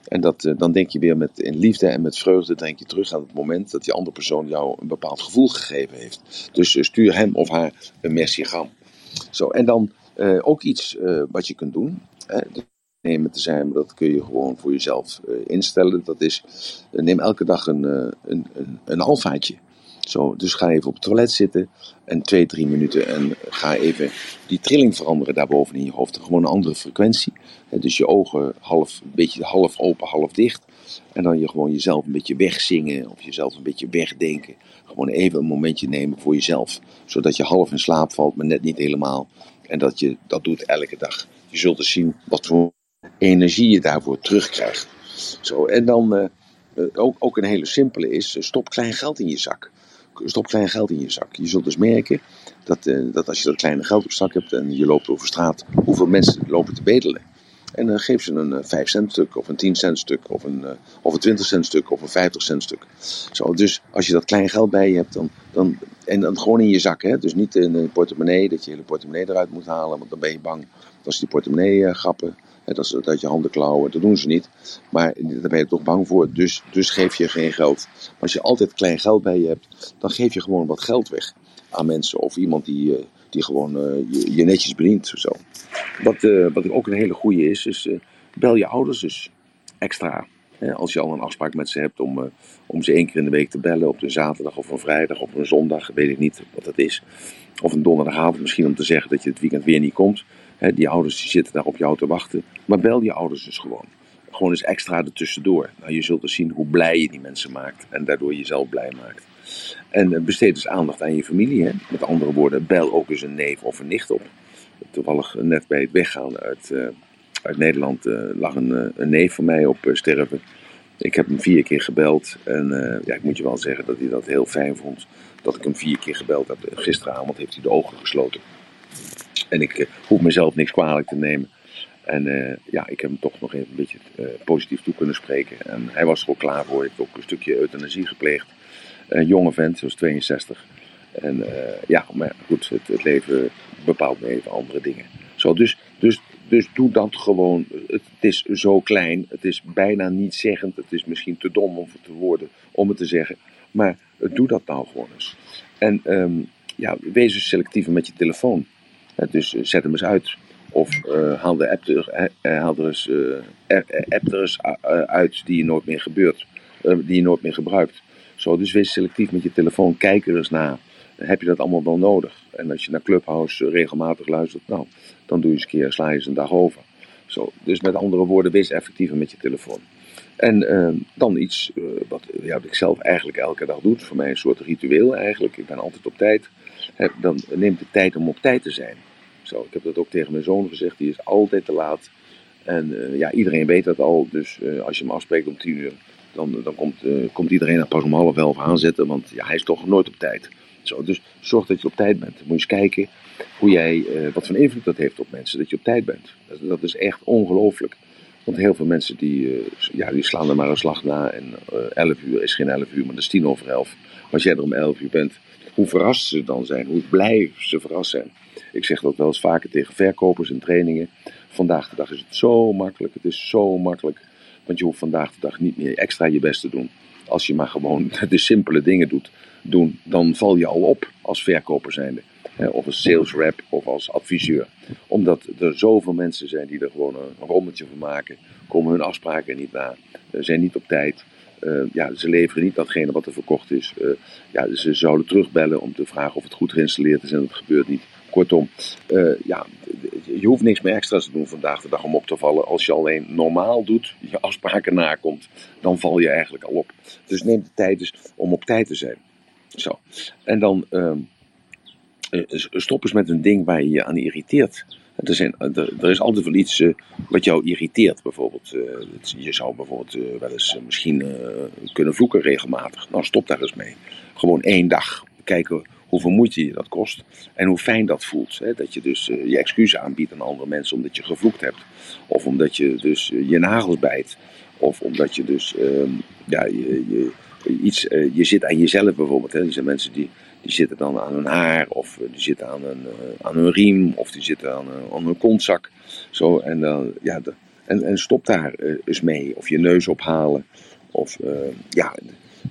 A: En dat, dan denk je weer met in liefde en met vreugde, denk je terug aan het moment dat die andere persoon jou een bepaald gevoel gegeven heeft. Dus stuur hem of haar een mercigram. Zo, en dan ook iets wat je kunt doen te zijn, maar dat kun je gewoon voor jezelf uh, instellen. Dat is, uh, neem elke dag een, uh, een, een, een alfaatje. Zo, dus ga even op het toilet zitten en twee, drie minuten en ga even die trilling veranderen daarboven in je hoofd. Gewoon een andere frequentie. dus je ogen half, een beetje half open, half dicht. En dan je gewoon jezelf een beetje wegzingen of jezelf een beetje wegdenken. Gewoon even een momentje nemen voor jezelf. Zodat je half in slaap valt, maar net niet helemaal. En dat je dat doet elke dag. Je zult eens zien wat voor energie je daarvoor terugkrijgt. Zo, en dan uh, ook, ook een hele simpele is, stop klein geld in je zak. Stop klein geld in je zak. Je zult dus merken dat, dat als je dat kleine geld op zak hebt en je loopt over straat, hoeveel mensen lopen te bedelen. En dan geef ze een 5 cent stuk, of een 10 cent stuk, of een, of een 20 cent stuk, of een 50 cent stuk. Zo, dus als je dat klein geld bij je hebt, dan, dan, en dan gewoon in je zak. Hè? Dus niet in een portemonnee, dat je hele portemonnee eruit moet halen, want dan ben je bang dat ze die portemonnee grappen. Dat dat je handen klauwen. Dat doen ze niet. Maar daar ben je toch bang voor. Dus, dus geef je geen geld. Maar als je altijd klein geld bij je hebt, dan geef je gewoon wat geld weg aan mensen. Of iemand die, uh, die gewoon je, je, netjes bedient. Zo. Wat, wat ook een hele goede is, is bel je ouders dus extra. Als je al een afspraak met ze hebt om, om ze één keer in de week te bellen, op een zaterdag of een vrijdag of een zondag, weet ik niet wat dat is. Of een donderdagavond misschien om te zeggen dat je het weekend weer niet komt. Die ouders die zitten daar op jou te wachten. Maar bel je ouders dus gewoon. Gewoon eens extra ertussendoor. Nou, je zult dus zien hoe blij je die mensen maakt. En daardoor jezelf blij maakt. En besteed dus aandacht aan je familie. Hè? Met andere woorden, bel ook eens een neef of een nicht op. Toevallig net bij het weggaan uit, uh, uit Nederland lag een, een, neef van mij op sterven. Ik heb hem vier keer gebeld. En ja, ik moet je wel zeggen dat hij dat heel fijn vond dat ik hem vier keer gebeld heb. Gisteravond heeft hij de ogen gesloten. En ik uh, hoef mezelf niks kwalijk te nemen. En uh, ja, ik heb hem toch nog even een beetje uh, positief toe kunnen spreken. En hij was er ook klaar voor. Ik heb ook een stukje euthanasie gepleegd. Een jonge vent, zoals 62. En ja, maar goed, het, het, leven bepaalt me even andere dingen. Zo, dus, dus, dus doe dat gewoon. Het, is zo klein, het is bijna niet zeggend. Het is misschien te dom om het te worden om het te zeggen. Maar doe dat nou gewoon eens. En um, ja, wees dus selectiever met je telefoon. Dus zet hem eens uit. Of uh, haal de app er, uh, haal er eens, app er uit die je nooit meer gebeurt. die je nooit meer gebruikt. Zo, dus wees selectief met je telefoon. Kijk er eens naar. Heb je dat allemaal wel nodig? En als je naar Clubhouse regelmatig luistert, nou, dan doe je eens een keer, sla je eens een dag over. Zo, dus met andere woorden, wees effectiever met je telefoon. En dan iets wat, ja, wat ik zelf eigenlijk elke dag doe. Voor mij een soort ritueel eigenlijk. Ik ben altijd op tijd. Dan neemt de tijd om op tijd te zijn. Zo, ik heb dat ook tegen mijn zoon gezegd. Die is altijd te laat. En uh, ja, iedereen weet dat al. Dus als je hem afspreekt om tien uur, dan, dan komt, komt iedereen er pas om half elf aanzetten. Want ja, hij is toch nooit op tijd. Zo, dus zorg dat je op tijd bent. Moet je eens kijken hoe jij, wat voor invloed dat heeft op mensen. Dat je op tijd bent. Dat, is echt ongelooflijk. Want heel veel mensen die, ja, die slaan er maar een slag na. En uh, eh, 11 uur is geen 11 uur, maar dat is tien over 11. Als jij er om 11 uur bent, hoe verrast ze dan zijn, hoe blij ze verrast zijn. Ik zeg dat wel eens vaker tegen verkopers en trainingen. Vandaag de dag is het zo makkelijk, het is zo makkelijk. Want je hoeft vandaag de dag niet meer extra je best te doen. Als je maar gewoon de simpele dingen doet, doen, dan val je al op als verkoper zijnde of als sales rep of als adviseur. Omdat er zoveel mensen zijn die er gewoon een rommeltje van maken, komen hun afspraken niet na, zijn niet op tijd. Uh, ja, ze leveren niet datgene wat er verkocht is. Uh, ja, ze zouden terugbellen om te vragen of het goed geïnstalleerd is en dat gebeurt niet. Kortom, uh, ja, je hoeft niks meer extra's te doen vandaag de dag om op te vallen. Als je alleen normaal doet, je afspraken nakomt, dan val je eigenlijk al op. Dus neem de tijd dus om op tijd te zijn. Zo. En dan ehm, eh, stop eens met een ding waar je je aan irriteert. Er, zijn, er, is altijd wel iets uh, wat jou irriteert. Bijvoorbeeld, je zou bijvoorbeeld wel eens misschien kunnen vloeken regelmatig. Nou, stop daar eens mee. Gewoon één dag. Kijken hoeveel moeite je dat kost. En hoe fijn dat voelt. Hè? Dat je dus je excuses aanbiedt aan andere mensen omdat je gevloekt hebt. Of omdat je dus je nagels bijt. Of omdat je dus ehm, ja, je, je, iets, je zit aan jezelf bijvoorbeeld. Hè? Er zijn mensen die die zitten dan aan hun haar, of die zitten aan hun, aan hun riem, of die zitten aan, aan hun kontzak. Zo, en, uh, ja, de, en, en stop daar eens mee. Of je neus ophalen. Of ja,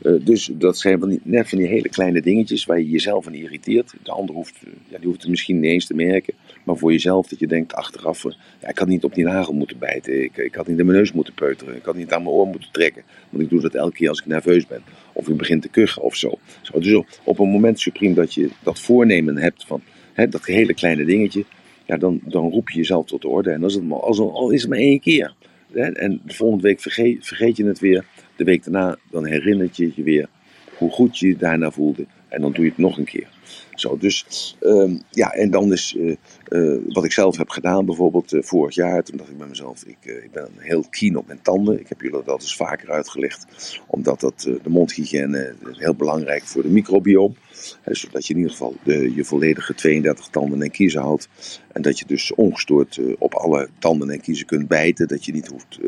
A: dus dat zijn van die, net van die hele kleine dingetjes waar je jezelf aan irriteert. De ander hoeft, ja, die hoeft het misschien niet eens te merken. Maar voor jezelf dat je denkt achteraf, ja, ik had niet op die nagel moeten bijten. Ik, ik had niet in mijn neus moeten peuteren. Ik had niet aan mijn oor moeten trekken. Want ik doe dat elke keer als ik nerveus ben of je begint te kuchen of zo. zo dus op een moment supreme dat je dat voornemen hebt van hè, dat hele kleine dingetje, ja, dan, dan roep je jezelf tot de orde. En als het, als, al is het maar één keer. Hè, en de volgende week vergeet, vergeet je het weer. De week daarna, dan herinnert je je weer hoe goed je je daarna voelde. En dan doe je het nog een keer. Zo, dus um, ja, en dan is uh, uh, wat ik zelf heb gedaan, bijvoorbeeld uh, vorig jaar, toen dacht ik bij mezelf, ik, ik ben heel keen op mijn tanden. Ik heb jullie dat eens vaker uitgelegd, omdat dat de mondhygiëne heel belangrijk voor de microbiome zodat je in ieder geval de, je volledige 32 tanden en kiezen houdt. En dat je dus ongestoord op alle tanden en kiezen kunt bijten. Dat je niet hoeft,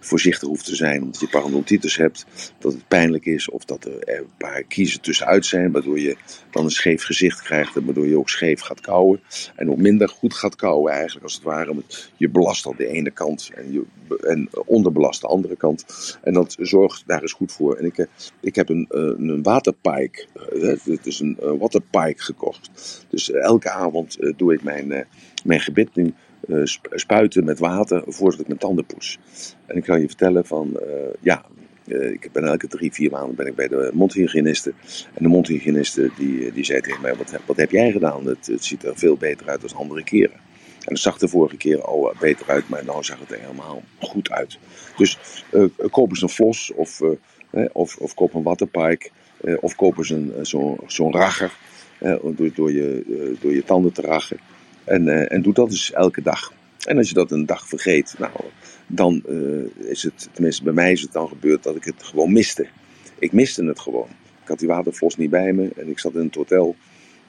A: voorzichtig hoeft te zijn omdat je parodontitis hebt. Dat het pijnlijk is of dat er een paar kiezen tussenuit zijn waardoor je dan een scheef gezicht krijgt en waardoor je ook scheef gaat kauwen. En ook minder goed gaat kauwen eigenlijk als het ware. Je belast al de ene kant en, je, en onderbelast de andere kant. En dat zorgt daar eens goed voor. En ik, ik heb een, een waterpike, het is een waterpike gekocht. Dus elke avond doe ik mijn, mijn gebit nu spuiten met water voordat ik mijn tanden poets. En ik kan je vertellen van, ja, ik ben elke drie, vier maanden ben ik bij de mondhygiëniste. En de mondhygiëniste die, die zei tegen mij, wat, wat heb jij gedaan? Het, het ziet er veel beter uit dan andere keren. En het zag de vorige keer al beter uit, maar nu zag het er helemaal goed uit. Dus uh, koop eens een flos of, uh, of, of koop een waterpike. of koop eens zo'n zo ragger door, door, je, door je tanden te rachen. En, en doe dat dus elke dag. En als je dat een dag vergeet, nou, dan uh, is het, tenminste bij mij is het dan gebeurd dat ik het gewoon miste. Ik miste het gewoon. Ik had die waterflos niet bij me en ik zat in het hotel.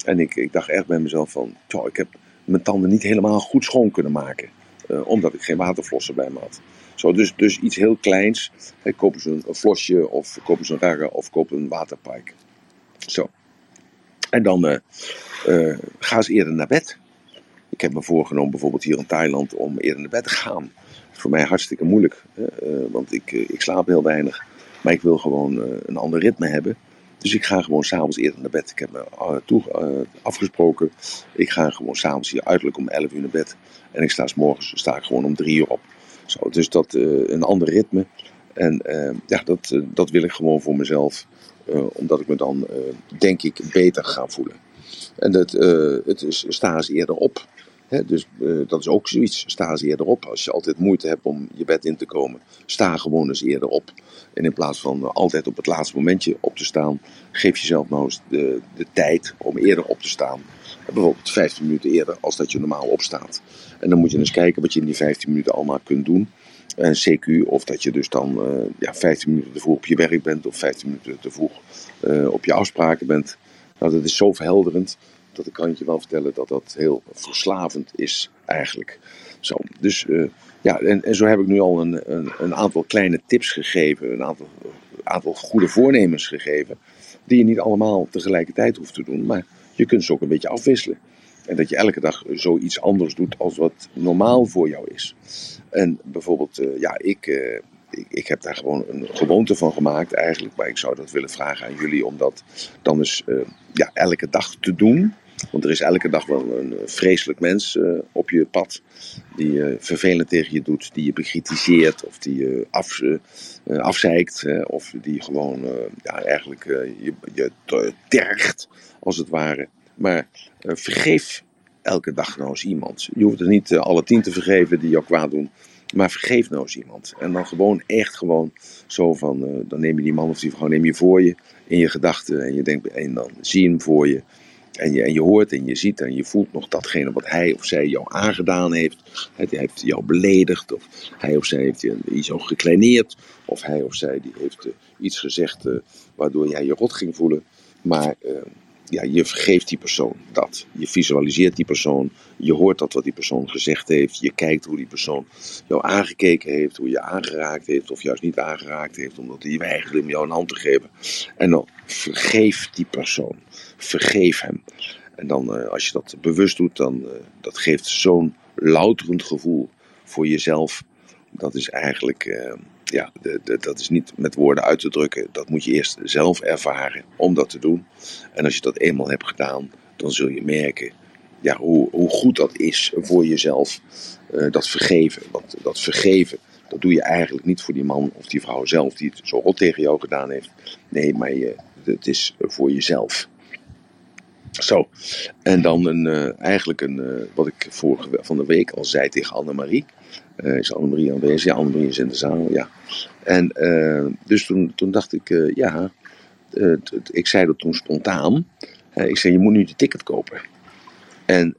A: En ik, ik dacht echt bij mezelf van, ik heb mijn tanden niet helemaal goed schoon kunnen maken. Uh, omdat ik geen waterflossen bij me had. Zo, dus, dus iets heel kleins. Koop eens een, een flosje of koop eens een ragger of koop een waterpike. Zo. En dan uh, ga eens eerder naar bed. Ik heb me voorgenomen bijvoorbeeld hier in Thailand om eerder naar bed te gaan voor mij hartstikke moeilijk. Uh, want ik, uh, ik slaap heel weinig. Maar ik wil gewoon uh, een ander ritme hebben. Dus ik ga gewoon s'avonds eerder naar bed. Ik heb me afgesproken. Ik ga gewoon s'avonds hier uiterlijk om 11 uur naar bed. En ik sta morgens sta ik gewoon om 3 uur op. Zo, dus dat een ander ritme. En ja, dat, dat wil ik gewoon voor mezelf. omdat ik me dan, denk ik, beter ga voelen. En dat, het is, sta eens eerder op dus uh, dat is ook zoiets. Sta eens eerder op. Als je altijd moeite hebt om je bed in te komen, sta gewoon eens eerder op. En in plaats van altijd op het laatste momentje op te staan, geef jezelf nou eens de, de tijd om eerder op te staan. Bijvoorbeeld 15 minuten eerder als dat je normaal opstaat. En dan moet je eens kijken wat je in die 15 minuten allemaal kunt doen. En CQ, of dat je dus dan uh, ja, 15 minuten te vroeg op je werk bent, of 15 minuten te vroeg op je afspraken bent. Nou, dat is zo verhelderend dat ik kan je wel vertellen dat dat heel verslavend is eigenlijk. Zo, dus uh, ja, en, en, zo heb ik nu al een, een, een, aantal kleine tips gegeven, een aantal, aantal goede voornemens gegeven, die je niet allemaal tegelijkertijd hoeft te doen, maar je kunt ze ook een beetje afwisselen. En dat je elke dag zoiets anders doet als wat normaal voor jou is. En bijvoorbeeld, uh, ja, ik, uh, ik, ik, heb daar gewoon een gewoonte van gemaakt eigenlijk. Maar ik zou dat willen vragen aan jullie om dat dan eens ja, elke dag te doen. Want er is elke dag wel een vreselijk mens uh, op je pad. Die uh, vervelend tegen je doet, die je bekritiseert of die je af, afzeikt. of die gewoon ja, eigenlijk je, je tergt, als het ware. Maar vergeef elke dag nou eens iemand. Je hoeft er niet alle tien te vergeven die jou kwaad doen. Maar vergeef nou eens iemand. En dan gewoon echt gewoon zo van, dan neem je die man of die vrouw neem je voor je in je gedachten. En je denkt, en dan zie je hem voor je. En je, en je hoort en je ziet en je voelt nog datgene wat hij of zij jou aangedaan heeft. Hij heeft jou beledigd, of hij of zij heeft je iets gekleineerd, of hij of zij die heeft uh, iets gezegd uh, waardoor jij je rot ging voelen. Maar uh, ja, je vergeeft die persoon dat. Je visualiseert die persoon, je hoort dat wat die persoon gezegd heeft, je kijkt hoe die persoon jou aangekeken heeft, hoe je aangeraakt heeft, of juist niet aangeraakt heeft, omdat hij weigerde om jou een hand te geven. En dan vergeef die persoon vergeef hem. En dan, uh, als je dat bewust doet, dan uh, dat geeft zo'n louterend gevoel voor jezelf. Dat is eigenlijk, uh, ja, dat is niet met woorden uit te drukken. Dat moet je eerst zelf ervaren om dat te doen. En als je dat eenmaal hebt gedaan, dan zul je merken ja, hoe, hoe goed dat is voor jezelf. dat vergeven. Want dat vergeven, dat doe je eigenlijk niet voor die man of die vrouw zelf die het zo rot tegen jou gedaan heeft. Nee, maar je, het is voor jezelf. Zo, en dan een, uh, eigenlijk een, uh, wat ik vorige van de week al zei tegen Annemarie. Uh, is Annemarie aanwezig? Ja, Annemarie is in de zaal, ja. En dus toen, toen dacht ik, ja, ik zei dat toen spontaan. ik zei, je moet nu de ticket kopen. En,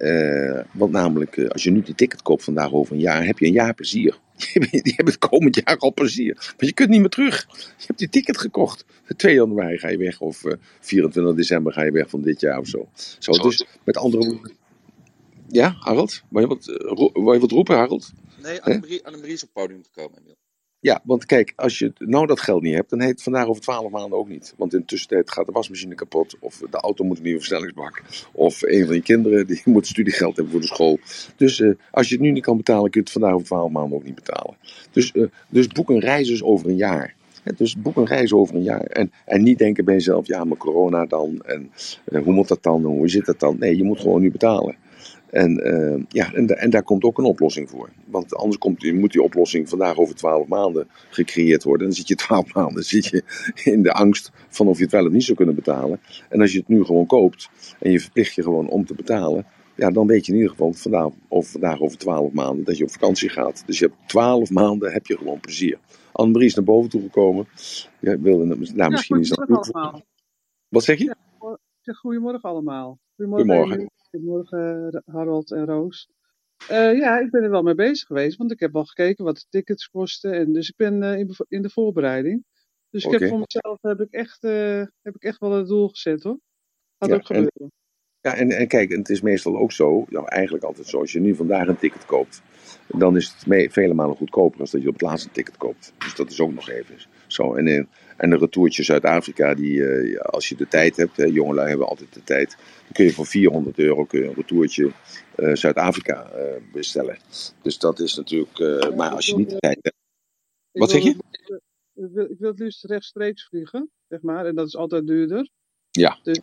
A: want namelijk, als je nu die ticket koopt vandaag over een jaar, heb je een jaar plezier. Die hebben het komend jaar al plezier. Maar je kunt niet meer terug. Je hebt je ticket gekocht. 2 januari ga je weg. Of uh, 24 december ga je weg van dit jaar of zo. Zo, dus met andere woorden. Ja, Harold? Wil je wat, wil je wat roepen, Harold?
B: Nee, Annemarie, Annemarie is op het podium gekomen, Emiel.
A: Ja, want kijk, als je nou dat geld niet hebt, dan heet het vandaag over twaalf maanden ook niet. Want in de tussentijd gaat de wasmachine kapot, of de auto moet een nieuwe versnellingsbak, of een van je kinderen die moet studiegeld hebben voor de school. Dus uh, als je het nu niet kan betalen, kun je het vandaag over twaalf maanden ook niet betalen. Dus, uh, dus boek een reis dus over een jaar. Ja, dus boek een reis over een jaar. En, en niet denken bij jezelf, ja, maar corona dan, en uh, hoe moet dat dan, hoe zit dat dan? Nee, je moet gewoon nu betalen. En, uh, ja, en, en, daar komt ook een oplossing voor. Want anders komt, moet die oplossing vandaag over twaalf maanden gecreëerd worden. En dan zit je twaalf maanden zit je in de angst van of je het wel of niet zou kunnen betalen. En als je het nu gewoon koopt en je verplicht je gewoon om te betalen. Ja, dan weet je in ieder geval vandaag, over, vandaag over twaalf maanden dat je op vakantie gaat. Dus je hebt twaalf maanden heb je gewoon plezier. Annemarie is naar boven toe gekomen. Ja, wilde, nou,
D: ja,
A: misschien is dat
D: allemaal.
A: Wat zeg je?
D: Ja, zeg goedemorgen allemaal.
A: Goedemorgen.
D: Goedemorgen, Harold en Roos. Uh, ja, ik ben er wel mee bezig geweest, want ik heb al gekeken wat de tickets kosten. En dus ik ben uh, in, in, de voorbereiding. Dus ik heb voor mezelf heb ik echt, uh, heb ik echt wel het doel gezet hoor. Gaat
A: Ja,
D: ook
A: en-
D: gebeuren.
A: Ja, en, en kijk, het is meestal ook zo, nou eigenlijk altijd zo, als je nu vandaag een ticket koopt, dan is het vele malen goedkoper dan dat je op het laatste ticket koopt. Dus dat is ook nog even zo. En, eh, en de Zuid-Afrika, die, eh, als je de tijd hebt, hè, jongelui hebben altijd de tijd, dan kun je voor 400 euro kun je een retourtje eh, Zuid-Afrika bestellen. Dus dat is natuurlijk, maar als je niet de tijd hebt. Wat zeg je?
D: Ik wil, ik wil het liefst rechtstreeks vliegen, zeg maar. En dat is altijd duurder.
A: Ja.
D: Dus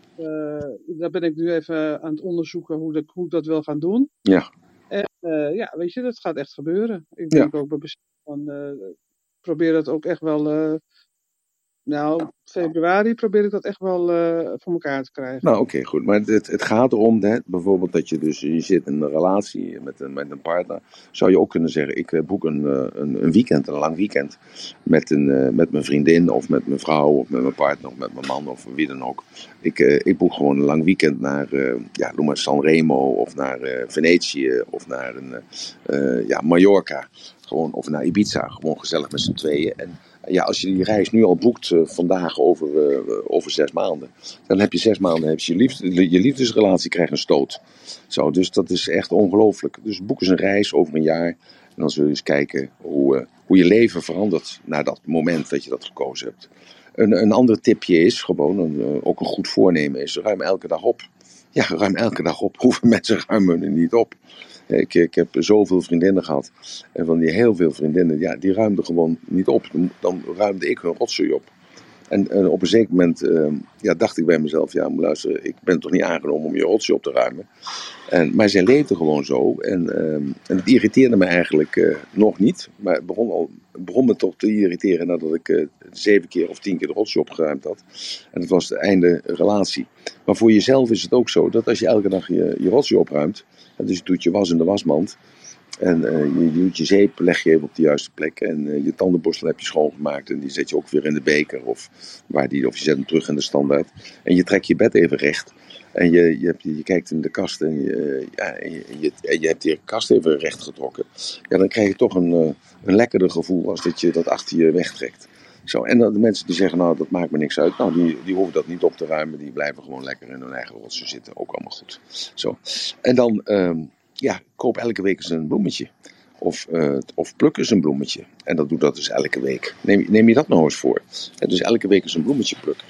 D: daar ben ik nu even aan het onderzoeken hoe, dat, hoe ik dat wil gaan doen.
A: Ja.
D: En ja, weet je, dat gaat echt gebeuren. Ik denk ook bij van, probeer dat ook echt wel, eh, nou, februari probeer ik dat echt wel eh, voor elkaar te krijgen.
A: Nou, oké, goed. Maar het, het gaat erom, hè, bijvoorbeeld dat je dus, je zit in een relatie met een, met een partner. Zou je ook kunnen zeggen, ik eh, boek een, een, een weekend, een lang weekend. Met, een, met mijn vriendin of met mijn vrouw of met mijn partner of met mijn man of wie dan ook. Ik, ik boek gewoon een lang weekend naar, eh, ja, noem maar Sanremo of naar Venetië of naar een, ja, Mallorca. Gewoon, of naar Ibiza, gewoon gezellig met z'n tweeën. En ja, als je die reis nu al boekt eh, vandaag over, eh, over zes maanden, dan heb je zes maanden heb je, liefde, je liefdesrelatie krijgt een stoot. Zo, dus dat is echt ongelooflijk. Dus boek eens een reis over een jaar. En dan zul je eens kijken hoe, eh, hoe je leven verandert na dat moment dat je dat gekozen hebt. Een, een ander tipje is gewoon, een, ook een goed voornemen is, ruim elke dag op. Ja, ruim elke dag op. Hoeveel mensen ruimen er niet op? Ik, ik heb zoveel vriendinnen gehad. En van die heel veel vriendinnen, ja, die ruimden gewoon niet op. Dan, ruimde ik hun rotzooi op. En, op een zeker moment eh, ja, dacht ik bij mezelf, ja, luister, ik ben toch niet aangenomen om je rotzooi op te ruimen. En, maar zij leefde gewoon zo. En, eh, en het irriteerde me eigenlijk eh, nog niet. Maar het begon, al, begon me toch te irriteren nadat ik eh, zeven keer of tien keer de rotzooi opgeruimd had. En dat was het einde relatie. Maar voor jezelf is het ook zo dat als je elke dag je, je rotzooi opruimt, en dus je doet je was in de wasmand. En eh, je, doet je zeep, leg je even op de juiste plek. En eh, je tandenborstel heb je schoongemaakt. En die zet je ook weer in de beker. Of, waar die, of je zet hem terug in de standaard. En je trekt je bed even recht. En je, je, hebt, je kijkt in de kast en je, en je, hebt die kast even recht getrokken. Ja, dan krijg je toch een, eh, een lekkerder gevoel als dat je dat achter je wegtrekt. Zo, en de mensen die zeggen, nou dat maakt me niks uit. Nou, die, die hoeven dat niet op te ruimen. Die blijven gewoon lekker in hun eigen rotsen zitten. Ook allemaal goed. Zo. En dan, ehm, ja, koop elke week eens een bloemetje. Of, eh, of pluk eens een bloemetje. En dat doe dat dus elke week. Neem, neem je dat nou eens voor. Dus elke week eens een bloemetje plukken.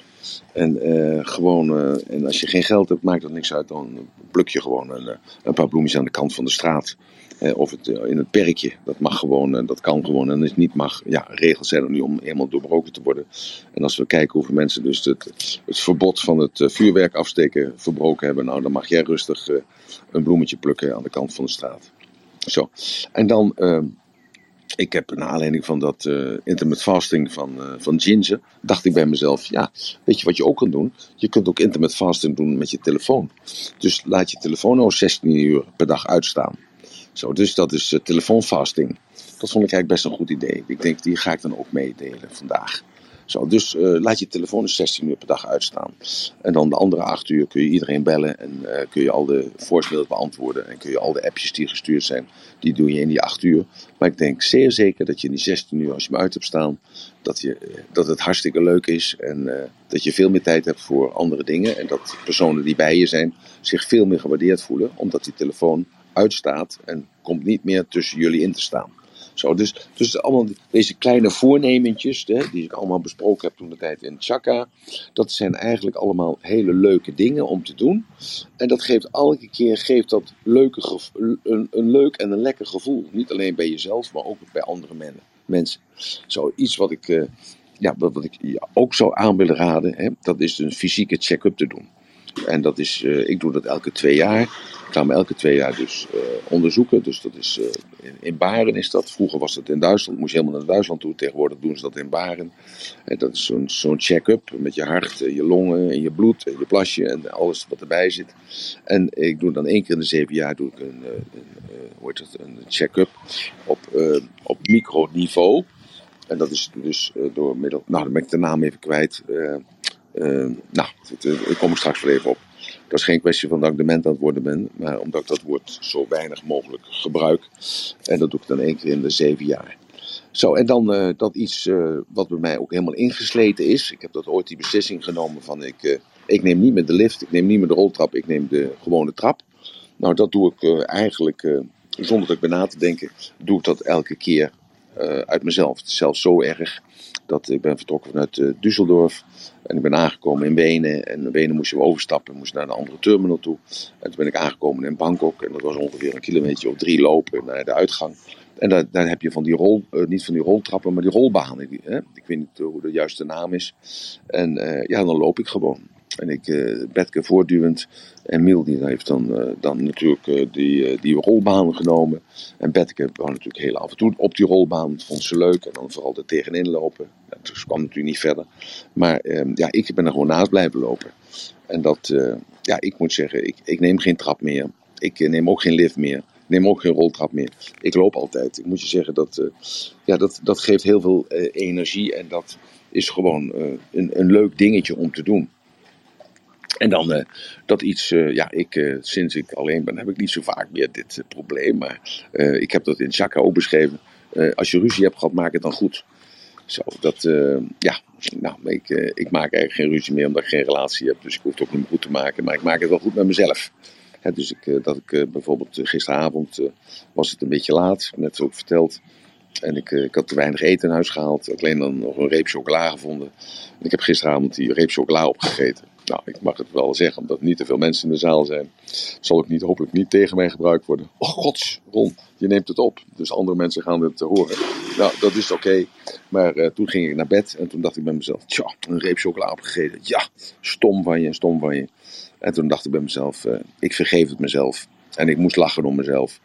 A: En eh, gewoon, eh, en als je geen geld hebt, maakt dat niks uit. Dan pluk je gewoon een, een paar bloemetjes aan de kant van de straat. Eh, of het, eh, in het perkje. Dat mag gewoon, eh, dat kan gewoon. En het niet mag, ja, regels zijn er nu om helemaal doorbroken te worden. En als we kijken hoeveel mensen dus het, het verbod van het vuurwerk afsteken verbroken hebben. Nou, dan mag jij rustig een bloemetje plukken aan de kant van de straat. Zo. En dan, ehm, ik heb naar aanleiding van dat eh intermittent fasting van, van Ginger, dacht ik bij mezelf, ja, weet je wat je ook kan doen? Je kunt ook intermittent fasting doen met je telefoon. Dus laat je telefoon nou 16 uur per dag uitstaan. Zo, dus dat is eh, telefoonfasting. Dat vond ik eigenlijk best een goed idee. Ik denk, die ga ik dan ook meedelen vandaag. Zo, dus eh, laat je telefoon dus 16 uur per dag uitstaan. En dan de andere 8 uur kun je iedereen bellen en eh, kun je al de voicemails beantwoorden. En kun je al de appjes die gestuurd zijn, die doe je in die 8 uur. Maar ik denk zeer zeker dat je in die 16 uur, als je hem uit hebt staan, dat, je, dat het hartstikke leuk is. En dat je veel meer tijd hebt voor andere dingen. En dat personen die bij je zijn zich veel meer gewaardeerd voelen, omdat die telefoon uitstaat en komt niet meer tussen jullie in te staan. Zo, dus, dus allemaal deze kleine voornementjes, hè, die ik allemaal besproken heb toen de tijd in Chaka, dat zijn eigenlijk allemaal hele leuke dingen om te doen. En dat geeft elke keer geeft dat leuke een, een leuk en een lekker gevoel. Niet alleen bij jezelf, maar ook bij andere men, mensen. Zo, iets wat ik, uh, ja, wat, ik ook zou aan willen raden, hè, dat is een fysieke check-up te doen. En dat is, uh, ik doe dat elke twee jaar. Ik ga elke twee jaar dus uh, onderzoeken. Dus dat is uh, in, Baren is dat. Vroeger was dat in Duitsland. Moest je helemaal naar Duitsland toe. Tegenwoordig doen ze dat in Baren. En dat is zo'n check-up met je hart, je longen en je bloed en je plasje en alles wat erbij zit. En ik doe dan één keer in de zeven jaar doe ik een, een, hoe heet het, een check-up op, op microniveau. En dat is dus door middel. Nou, dan ben ik de naam even kwijt. Uh, nou, daar kom ik straks wel even op. Dat is geen kwestie van dat ik dement aan het worden ben, maar omdat ik dat woord zo weinig mogelijk gebruik. En dat doe ik dan één keer in de zeven jaar. Zo, en dan uh, dat iets uh, wat bij mij ook helemaal ingesleten is. Ik heb dat ooit die beslissing genomen van ik, uh, ik neem niet meer de lift, ik neem niet meer de roltrap, ik neem de gewone trap. Nou, dat doe ik eigenlijk, zonder dat ik ben na te denken, doe ik dat elke keer uit mezelf. Het is zelfs zo erg dat ik ben vertrokken vanuit Düsseldorf. En ik ben aangekomen in Wenen. En in Wenen moesten we overstappen. Moest naar een andere terminal toe. En toen ben ik aangekomen in Bangkok. En dat was ongeveer een kilometer of drie lopen naar de uitgang. En daar, heb je van die rol, uh, niet van die roltrappen, maar die rolbanen. Hè? Ik weet niet hoe de juiste naam is. En ja, dan loop ik gewoon. En ik, uh, Betke voortdurend. En Miel die heeft dan, uh, dan natuurlijk uh, die, die rolbaan genomen. En Betke wou natuurlijk heel af en toe op die rolbaan. Dat vond ze leuk. En dan vooral er tegenin lopen. Ja, dus kwam natuurlijk niet verder. Maar ehm, ja, ik ben er gewoon naast blijven lopen. En dat, ja, ik moet zeggen, ik, ik neem geen trap meer. Ik neem ook geen lift meer. Neem ook geen roltrap meer. Ik loop altijd. Ik moet je zeggen, dat, ja, dat, dat geeft heel veel energie. En dat is gewoon een, een leuk dingetje om te doen. En dan uh, dat iets, uh, ja, ik, uh, sinds ik alleen ben, heb ik niet zo vaak meer dit probleem. Maar ik heb dat in Chaka ook beschreven. als je ruzie hebt gehad, maak het dan goed. Zo, dat, ja, nou, ik, ik maak eigenlijk geen ruzie meer omdat ik geen relatie heb. Dus ik hoef het ook niet meer goed te maken. Maar ik maak het wel goed met mezelf. Hè, dus ik, dat ik bijvoorbeeld gisteravond was het een beetje laat, net ook verteld. En ik, ik had te weinig eten in huis gehaald. Alleen dan nog een reep chocola gevonden. En ik heb gisteravond die reep chocola opgegeten. Nou, ik mag het wel zeggen, omdat niet te veel mensen in de zaal zijn. Zal ook niet, hopelijk niet tegen mij gebruikt worden. Oh gods, Ron, je neemt het op. Dus andere mensen gaan het horen. Nou, dat is oké. Okay. Maar uh, toen ging ik naar bed en toen dacht ik bij mezelf: tja, een reep chocola opgegeten. Ja, stom van je, stom van je. En toen dacht ik bij mezelf: uh, ik vergeef het mezelf. En ik moest lachen om mezelf.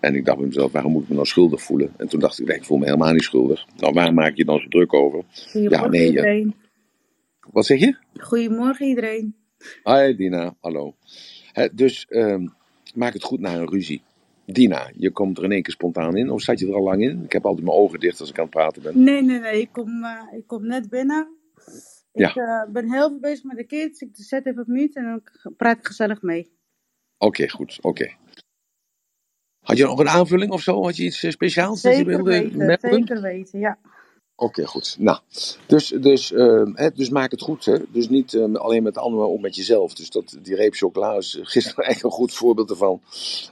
A: En ik dacht bij mezelf, waarom moet ik me nou schuldig voelen? En toen dacht ik, nee, ik voel me helemaal niet schuldig. Nou, waar maak je dan zo druk over?
E: Ja, nee.
A: Wat zeg je?
E: Goedemorgen iedereen.
A: Hi Dina, hallo. He, dus um, maak het goed na een ruzie. Dina, je komt er in één keer spontaan in, of zat je er al lang in? Ik heb altijd mijn ogen dicht als ik aan het praten ben.
E: Nee, nee, nee, ik kom, uh, ik kom net binnen. Ik ja. uh, ben heel veel bezig met de kids. Ik zet even op mute en dan praat ik gezellig mee.
A: Oké, okay, goed, oké. Okay. Had je nog een aanvulling of zo? Had je iets speciaals
E: zeker
A: dat je wilde
E: weten? Zeker weten, ja.
A: Oké, goed. Nou, dus, dus, uh, hè, dus maak het goed. Hè? Dus niet uh, alleen met anderen, maar ook met jezelf. Dus dat, die reep chocola is gisteren echt een goed voorbeeld ervan.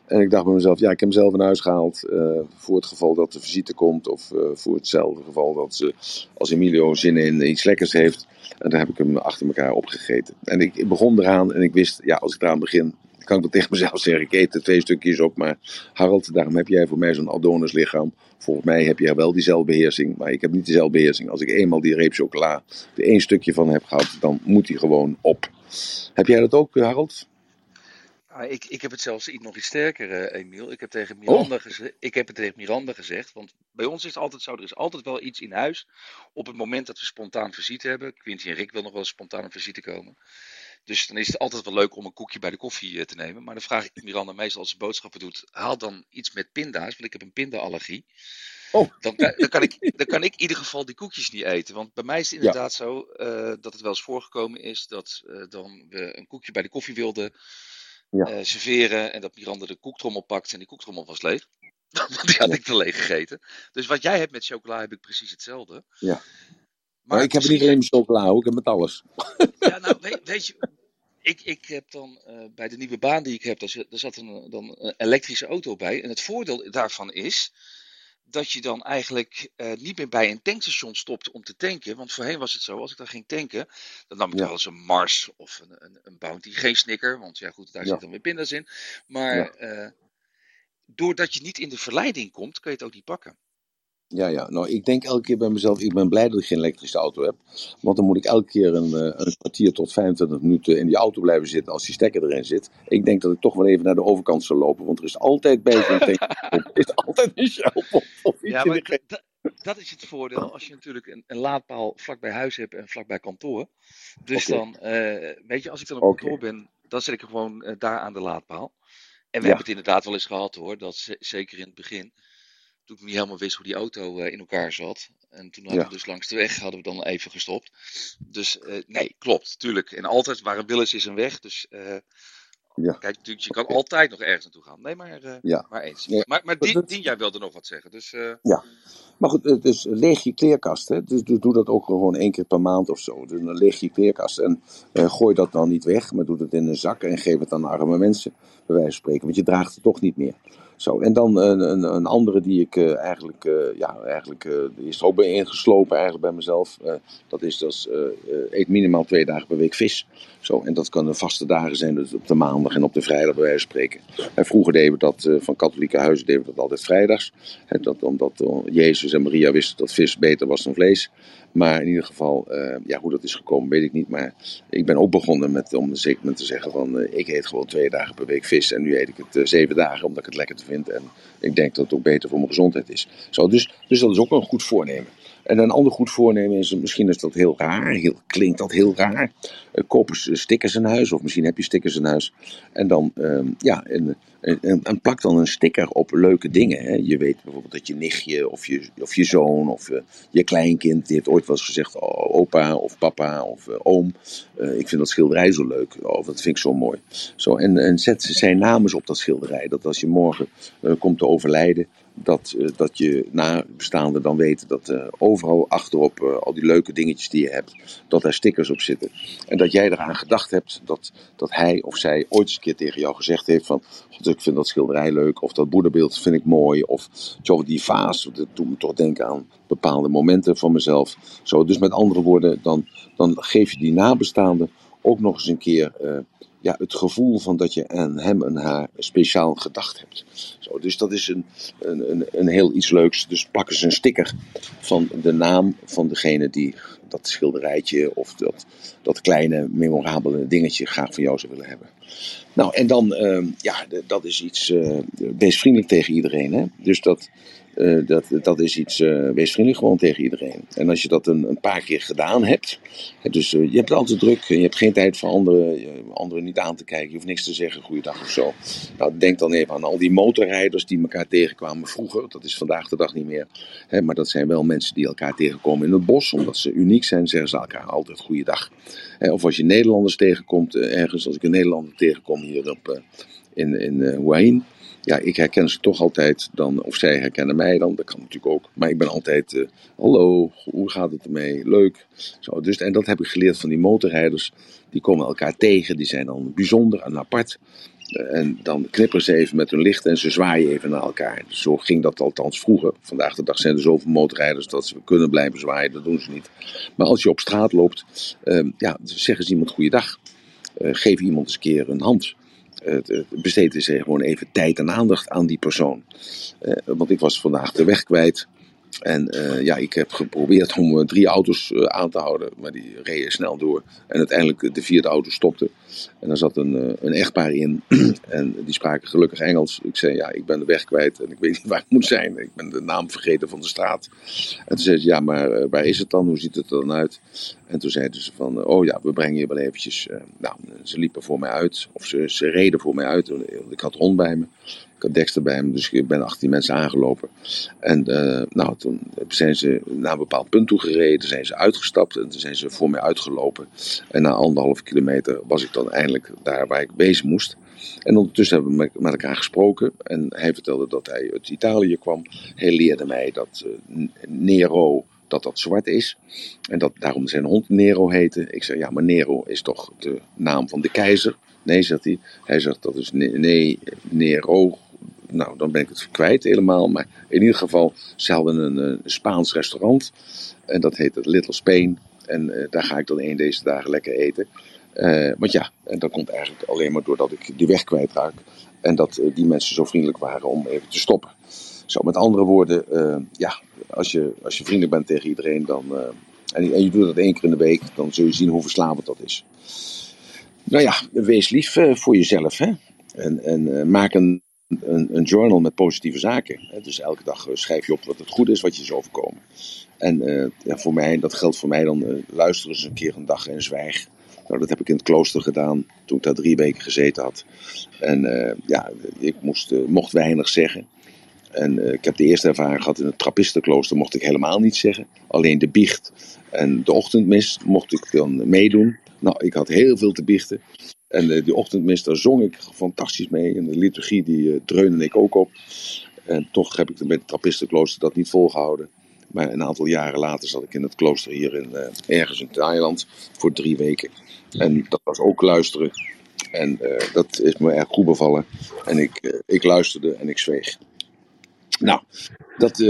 A: En ik dacht bij mezelf, ja, ik heb hem zelf in huis gehaald. Uh, voor het geval dat de visite komt. Of voor hetzelfde geval dat ze, als Emilio zin in iets lekkers heeft. En dan heb ik hem achter elkaar opgegeten. En ik begon eraan en ik wist, ja, als ik eraan begin, kan ik dat tegen mezelf zeggen. Ik eet er twee stukjes op, maar Harald, daarom heb jij voor mij zo'n Adonis lichaam. Volgens mij heb jij wel die zelfbeheersing, maar ik heb niet die zelfbeheersing. Als ik eenmaal die reep chocola er één stukje van heb gehad, dan moet die gewoon op. Heb jij dat ook, Harold?
B: Ah, ik, ik heb het zelfs iets, nog iets sterker, uh, Emiel. Ik heb, tegen Miranda oh. geze- ik heb het tegen Miranda gezegd. Want bij ons is het altijd zo: er is altijd wel iets in huis. Op het moment dat we spontaan visite hebben. Quinty en Rick wil nog wel spontaan visite komen. Dus dan is het altijd wel leuk om een koekje bij de koffie te nemen. Maar dan vraag ik Miranda meestal als ze boodschappen doet: haal dan iets met pinda's, want ik heb een pindaallergie.
A: Oh.
B: Dan, dan, kan ik, dan kan ik in ieder geval die koekjes niet eten. Want bij mij is het inderdaad ja. zo uh, dat het wel eens voorgekomen is dat uh, dan we een koekje bij de koffie wilden ja. uh, serveren. En dat Miranda de koektrommel pakt en die koektrommel was leeg. die had ik te leeg gegeten. Dus wat jij hebt met chocola heb ik precies hetzelfde.
A: Ja. Maar, maar ik heb niet alleen met chocola, ik heb met alles.
B: Ja, nou, weet, weet je, ik, ik heb dan uh, bij de nieuwe baan die ik heb, daar zat, daar zat een, dan een elektrische auto bij. En het voordeel daarvan is dat je dan eigenlijk uh, niet meer bij een tankstation stopt om te tanken. Want voorheen was het zo, als ik dan ging tanken, dan nam ik ja. wel eens een Mars of een, een, een, Bounty. Geen Snicker, want ja goed, daar ja. zitten weer pindas in. Maar ja. uh, doordat je niet in de verleiding komt, kun je het ook niet pakken.
A: Ja, ja. Nou, ik denk elke keer bij mezelf, ik ben blij dat ik geen elektrische auto heb. Want dan moet ik elke keer een, een kwartier tot 25 minuten in die auto blijven zitten als die stekker erin zit. Ik denk dat ik toch wel even naar de overkant zal lopen, want er is altijd zo'n Er is altijd een Shell of, of iets
B: ja, maar dat is het voordeel als je natuurlijk een, een, laadpaal vlakbij huis hebt en vlakbij kantoor. Dus okay. dan, uh, weet je, als ik dan op okay. kantoor ben, dan zit ik gewoon uh, daar aan de laadpaal. En we ja. hebben het inderdaad wel eens gehad hoor, dat zeker in het begin toen ik niet helemaal wist hoe die auto uh, in elkaar zat. En toen hadden ja. we dus langs de weg, hadden we dan even gestopt. Dus uh, nee, klopt, tuurlijk. En altijd waar een wil is, is een weg. Dus uh, ja. kijk, natuurlijk, je kan altijd nog ergens naartoe gaan. Nee, maar,
A: ja.
B: maar eens. Ja. Maar, maar Dien, Dien, jij wilde nog wat zeggen. Dus,
A: Ja, maar goed, dus leeg je kleerkast. Hè? Dus doe dat ook gewoon één keer per maand of zo. Dus dan leeg je kleerkast en gooi dat dan niet weg, maar doe het in een zak en geef het aan arme mensen, bij spreken. Want je draagt het toch niet meer. Zo, en dan een, een, een andere die ik uh, eigenlijk, uh, ja, eigenlijk is er ook bij ingeslopen eigenlijk bij mezelf. dat is dat eet minimaal twee dagen per week vis. Zo, en dat kunnen vaste dagen zijn, dus op de maandag en op de vrijdag bij wijze van spreken. En vroeger deden we dat, van katholieke huizen deden we dat altijd vrijdags. Hè, dat, omdat Jezus en Maria wisten dat vis beter was dan vlees. Maar in ieder geval, uh, ja, hoe dat is gekomen, weet ik niet. Maar ik ben ook begonnen met, om zeker te zeggen van, uh, ik eet gewoon twee dagen per week vis. En nu eet ik het uh, zeven dagen, omdat ik het lekker vind. En ik denk dat het ook beter voor mijn gezondheid is. Zo, dus, dus dat is ook een goed voornemen. En een ander goed voornemen is, misschien is dat heel raar, heel, klinkt dat heel raar. Uh, koop eens stickers in huis, of misschien heb je stickers in huis. En dan, uh, ja, en, en, en, plak dan een sticker op leuke dingen. Hè. Je weet bijvoorbeeld dat je nichtje, of je, of je zoon, of je kleinkind, die heeft ooit wel eens gezegd, oh, opa, of papa, of oom. ik vind dat schilderij zo leuk, oh, dat vind ik zo mooi. Zo, en, en zet zijn naam eens op dat schilderij, dat als je morgen komt te overlijden, dat, uh, dat je nabestaanden dan weten dat uh, overal achterop uh, al die leuke dingetjes die je hebt, dat daar stickers op zitten. En dat jij eraan gedacht hebt dat, dat hij of zij ooit eens een keer tegen jou gezegd heeft van, god ik vind dat schilderij leuk, of dat boeddhabeeld vind ik mooi, of die vaas, dat doet me toch denken aan bepaalde momenten van mezelf. Zo, dus met andere woorden, dan, dan geef je die nabestaanden ook nog eens een keer ja, het gevoel van dat je aan hem en haar speciaal gedacht hebt. Zo, dus dat is een, een, een, heel iets leuks. Dus pak eens een sticker van de naam van degene die dat schilderijtje of dat, dat kleine memorabele dingetje graag van jou zou willen hebben. Nou, en dan, uh, ja, dat is iets, uh, wees vriendelijk tegen iedereen. Hè? Dus dat, uh, dat, dat is iets, uh, wees vriendelijk gewoon tegen iedereen. En als je dat een, een paar keer gedaan hebt, dus uh, je hebt altijd druk, je hebt geen tijd voor anderen, anderen niet aan te kijken, je hoeft niks te zeggen, goeiedag of zo. Nou, denk dan even aan al die motorrijders die elkaar tegenkwamen vroeger, dat is vandaag de dag niet meer. Hè, maar dat zijn wel mensen die elkaar tegenkomen in het bos, omdat ze uniek zijn, zeggen ze elkaar altijd goeiedag. Hè, of als je Nederlanders tegenkomt ergens, als ik een Nederlander tegenkom hier op, in, in ja, ik herken ze toch altijd dan, of zij herkennen mij dan, dat kan natuurlijk ook. Maar ik ben altijd, uh, hallo, hoe gaat het ermee? Leuk. Zo, dus, en dat heb ik geleerd van die motorrijders. Die komen elkaar tegen, die zijn dan bijzonder en apart. Uh, en dan knipperen ze even met hun licht en ze zwaaien even naar elkaar. Dus zo ging dat althans vroeger. Vandaag de dag zijn er zoveel motorrijders dat ze kunnen blijven zwaaien, dat doen ze niet. Maar als je op straat loopt, uh, ja, zeggen ze iemand goeiedag. geef iemand eens een keer een hand besteed eens gewoon even tijd en aandacht aan die persoon. Uh, want ik was vandaag de weg kwijt. En uh, ja, ik heb geprobeerd om uh, drie auto's uh, aan te houden, maar die reden snel door. En uiteindelijk de vierde auto stopte. En daar zat een, een echtpaar in. en die spraken gelukkig Engels. Ik zei, ja, ik ben de weg kwijt en ik weet niet waar ik moet zijn. Ik ben de naam vergeten van de straat. En toen zei ze, ja, maar waar is het dan? Hoe ziet het er dan uit? En toen zeiden ze van, oh ja, we brengen je wel eventjes. nou, ze liepen voor mij uit. Of ze, ze reden voor mij uit. Ik had hond bij me. Ik had Dexter bij me, dus ik ben achter die mensen aangelopen. En uh, nou, toen zijn ze naar een bepaald punt toe gereden, zijn ze uitgestapt en toen zijn ze voor mij uitgelopen. En na anderhalve kilometer was ik dan eindelijk daar waar ik wezen moest. En ondertussen hebben we met elkaar gesproken en hij vertelde dat hij uit Italië kwam. Hij leerde mij dat uh, Nero dat dat zwart is. En dat daarom zijn hond Nero heette. Ik zei, ja, maar Nero is toch de naam van de keizer? Nee, zegt hij. Hij zegt, dat is nee, Nero nou, dan ben ik het kwijt helemaal. Maar in ieder geval, ze hadden een, een Spaans restaurant. En dat heet het Little Spain. En daar ga ik dan een deze dagen lekker eten. want ja, en dat komt eigenlijk alleen maar doordat ik die weg kwijtraak. En dat die mensen zo vriendelijk waren om even te stoppen. Zo, met andere woorden, ja, als je, als je vriendelijk bent tegen iedereen, dan, en, en, je doet dat één keer in de week, dan zul je zien hoe verslavend dat is. Nou ja, wees lief voor jezelf. Hè? En, en maak een een, een, journal met positieve zaken. Dus elke dag eh, schrijf je op wat het goed is, wat je is overkomen. En ja, voor mij, dat geldt voor mij dan, uh, luister eens een keer een dag en zwijg. Nou, dat heb ik in het klooster gedaan toen ik daar drie weken gezeten had. En ja, ik mocht weinig zeggen. En ik heb de eerste ervaring gehad in het trappistenklooster, mocht ik helemaal niets zeggen. Alleen de biecht en de ochtendmis mocht ik dan meedoen. Nou, ik had heel veel te biechten. En die ochtendmis, zong ik fantastisch mee. En de liturgie, die uh, dreunde ik ook op. En toch heb ik met het trappistenklooster dat niet volgehouden. Maar een aantal jaren later zat ik in het klooster hier in, uh, ergens in Thailand voor drie weken. En dat was ook luisteren. En dat is me erg goed bevallen. En ik, ik luisterde en ik zweeg. Nou, dat,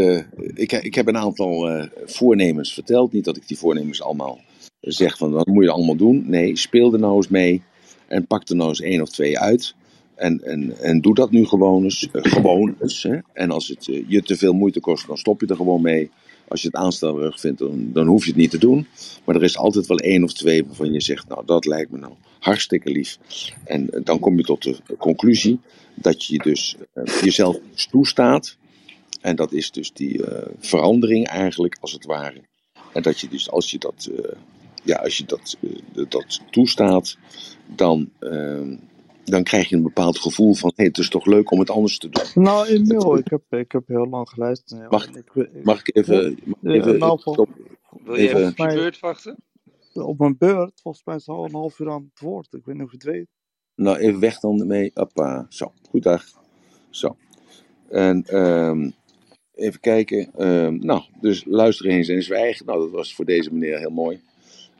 A: ik, ik heb een aantal voornemens verteld. Niet dat ik die voornemens allemaal zeg van wat moet je allemaal doen. Nee, speel er nou eens mee. En pak er nou eens één of twee uit. En, en, en doe dat nu gewoon eens. Eh, gewoon eens hè. En als het uh, je te veel moeite kost, dan stop je er gewoon mee. Als je het aanstellerig vindt, dan, dan hoef je het niet te doen. Maar er is altijd wel één of twee waarvan je zegt, nou dat lijkt me nou hartstikke lief. En uh, dan kom je tot de conclusie dat je dus jezelf toestaat. En dat is dus die verandering eigenlijk, als het ware. En dat je dus, als je dat, ja, als je dat, dat toestaat, dan, uh, dan krijg je een bepaald gevoel van: hé, hey, het is toch leuk om het anders te doen.
F: Nou, Emil, ik heb, ik heb heel lang geluisterd.
A: Mag, ik, ik, mag ik even. Mag ik even
B: nou, stop, Wil je even op je beurt wachten?
F: Op mijn beurt, volgens mij is al een half uur aan het woord. Ik weet niet of je het weet.
A: Nou, even weg dan mee. Appa. Zo, goed dag. Zo. En um, even kijken. Um, nou, dus luister eens en zwijgen. Nou, dat was voor deze meneer heel mooi.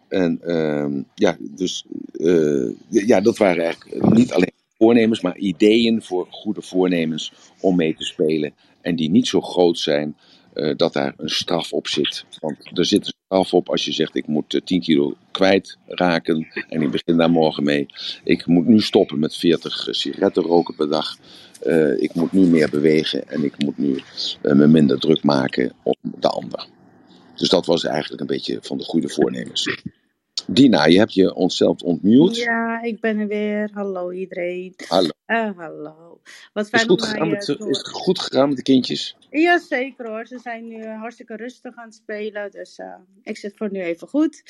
A: En uh, ja, dus uh, ja, dat waren eigenlijk niet alleen voornemens, maar ideeën voor goede voornemens om mee te spelen. En die niet zo groot zijn uh, dat daar een straf op zit. Want er zit een straf op als je zegt: ik moet 10 kilo kwijt raken en ik begin daar morgen mee. Ik moet nu stoppen met 40 sigaretten roken per dag. Ik moet nu meer bewegen en ik moet nu me minder druk maken om de ander. Dus dat was eigenlijk een beetje van de goede voornemens. Dina, je hebt je onszelf ontmute.
E: Ja, ik ben er weer. Hallo iedereen.
A: Hallo.
E: Uh, hallo.
A: Wat fijn is, goed gegaan met, is het goed gegaan met de kindjes?
E: Ja, zeker hoor. Ze zijn nu hartstikke rustig aan het spelen. Dus uh, ik zit voor nu even goed.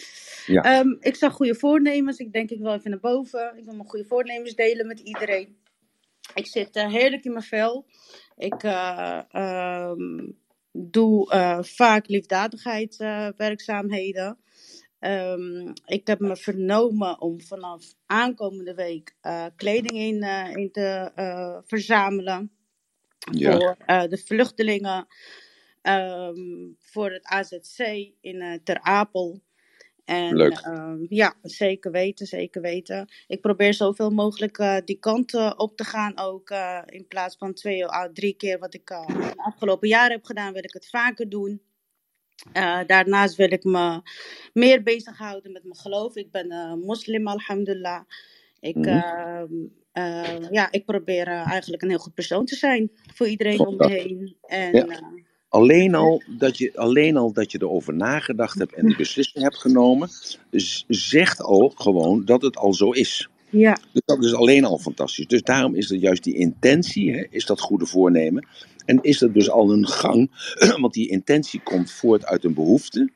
E: Ja. Um, ik zag goede voornemens. Ik denk ik wel even naar boven. Ik wil mijn goede voornemens delen met iedereen. Ik zit uh, heerlijk in mijn vel. Ik um, doe vaak liefdadigheidswerkzaamheden. Um, ik heb me vernomen om vanaf aankomende week uh, kleding in, uh, in te verzamelen. Ja. Voor de vluchtelingen. Um, voor het AZC in Ter Apel. En
A: Leuk.
E: Um, ja, zeker weten, zeker weten. Ik probeer zoveel mogelijk die kant op te gaan ook. in plaats van twee of drie keer wat ik de afgelopen jaren heb gedaan, wil ik het vaker doen. Daarnaast wil ik me meer bezighouden met mijn geloof. Ik ben moslim, alhamdulillah. Ik, mm -hmm. uh, ja, ik probeer eigenlijk een heel goed persoon te zijn voor iedereen om me heen. En, ja.
A: Alleen, al dat je, alleen al dat je erover nagedacht hebt en die beslissing hebt genomen, zegt ook gewoon dat het al zo is.
E: Ja.
A: Dus dat is alleen al fantastisch. Dus daarom is het juist die intentie, hè, is dat goede voornemen. En is dat dus al een gang, want die intentie komt voort uit een behoefte.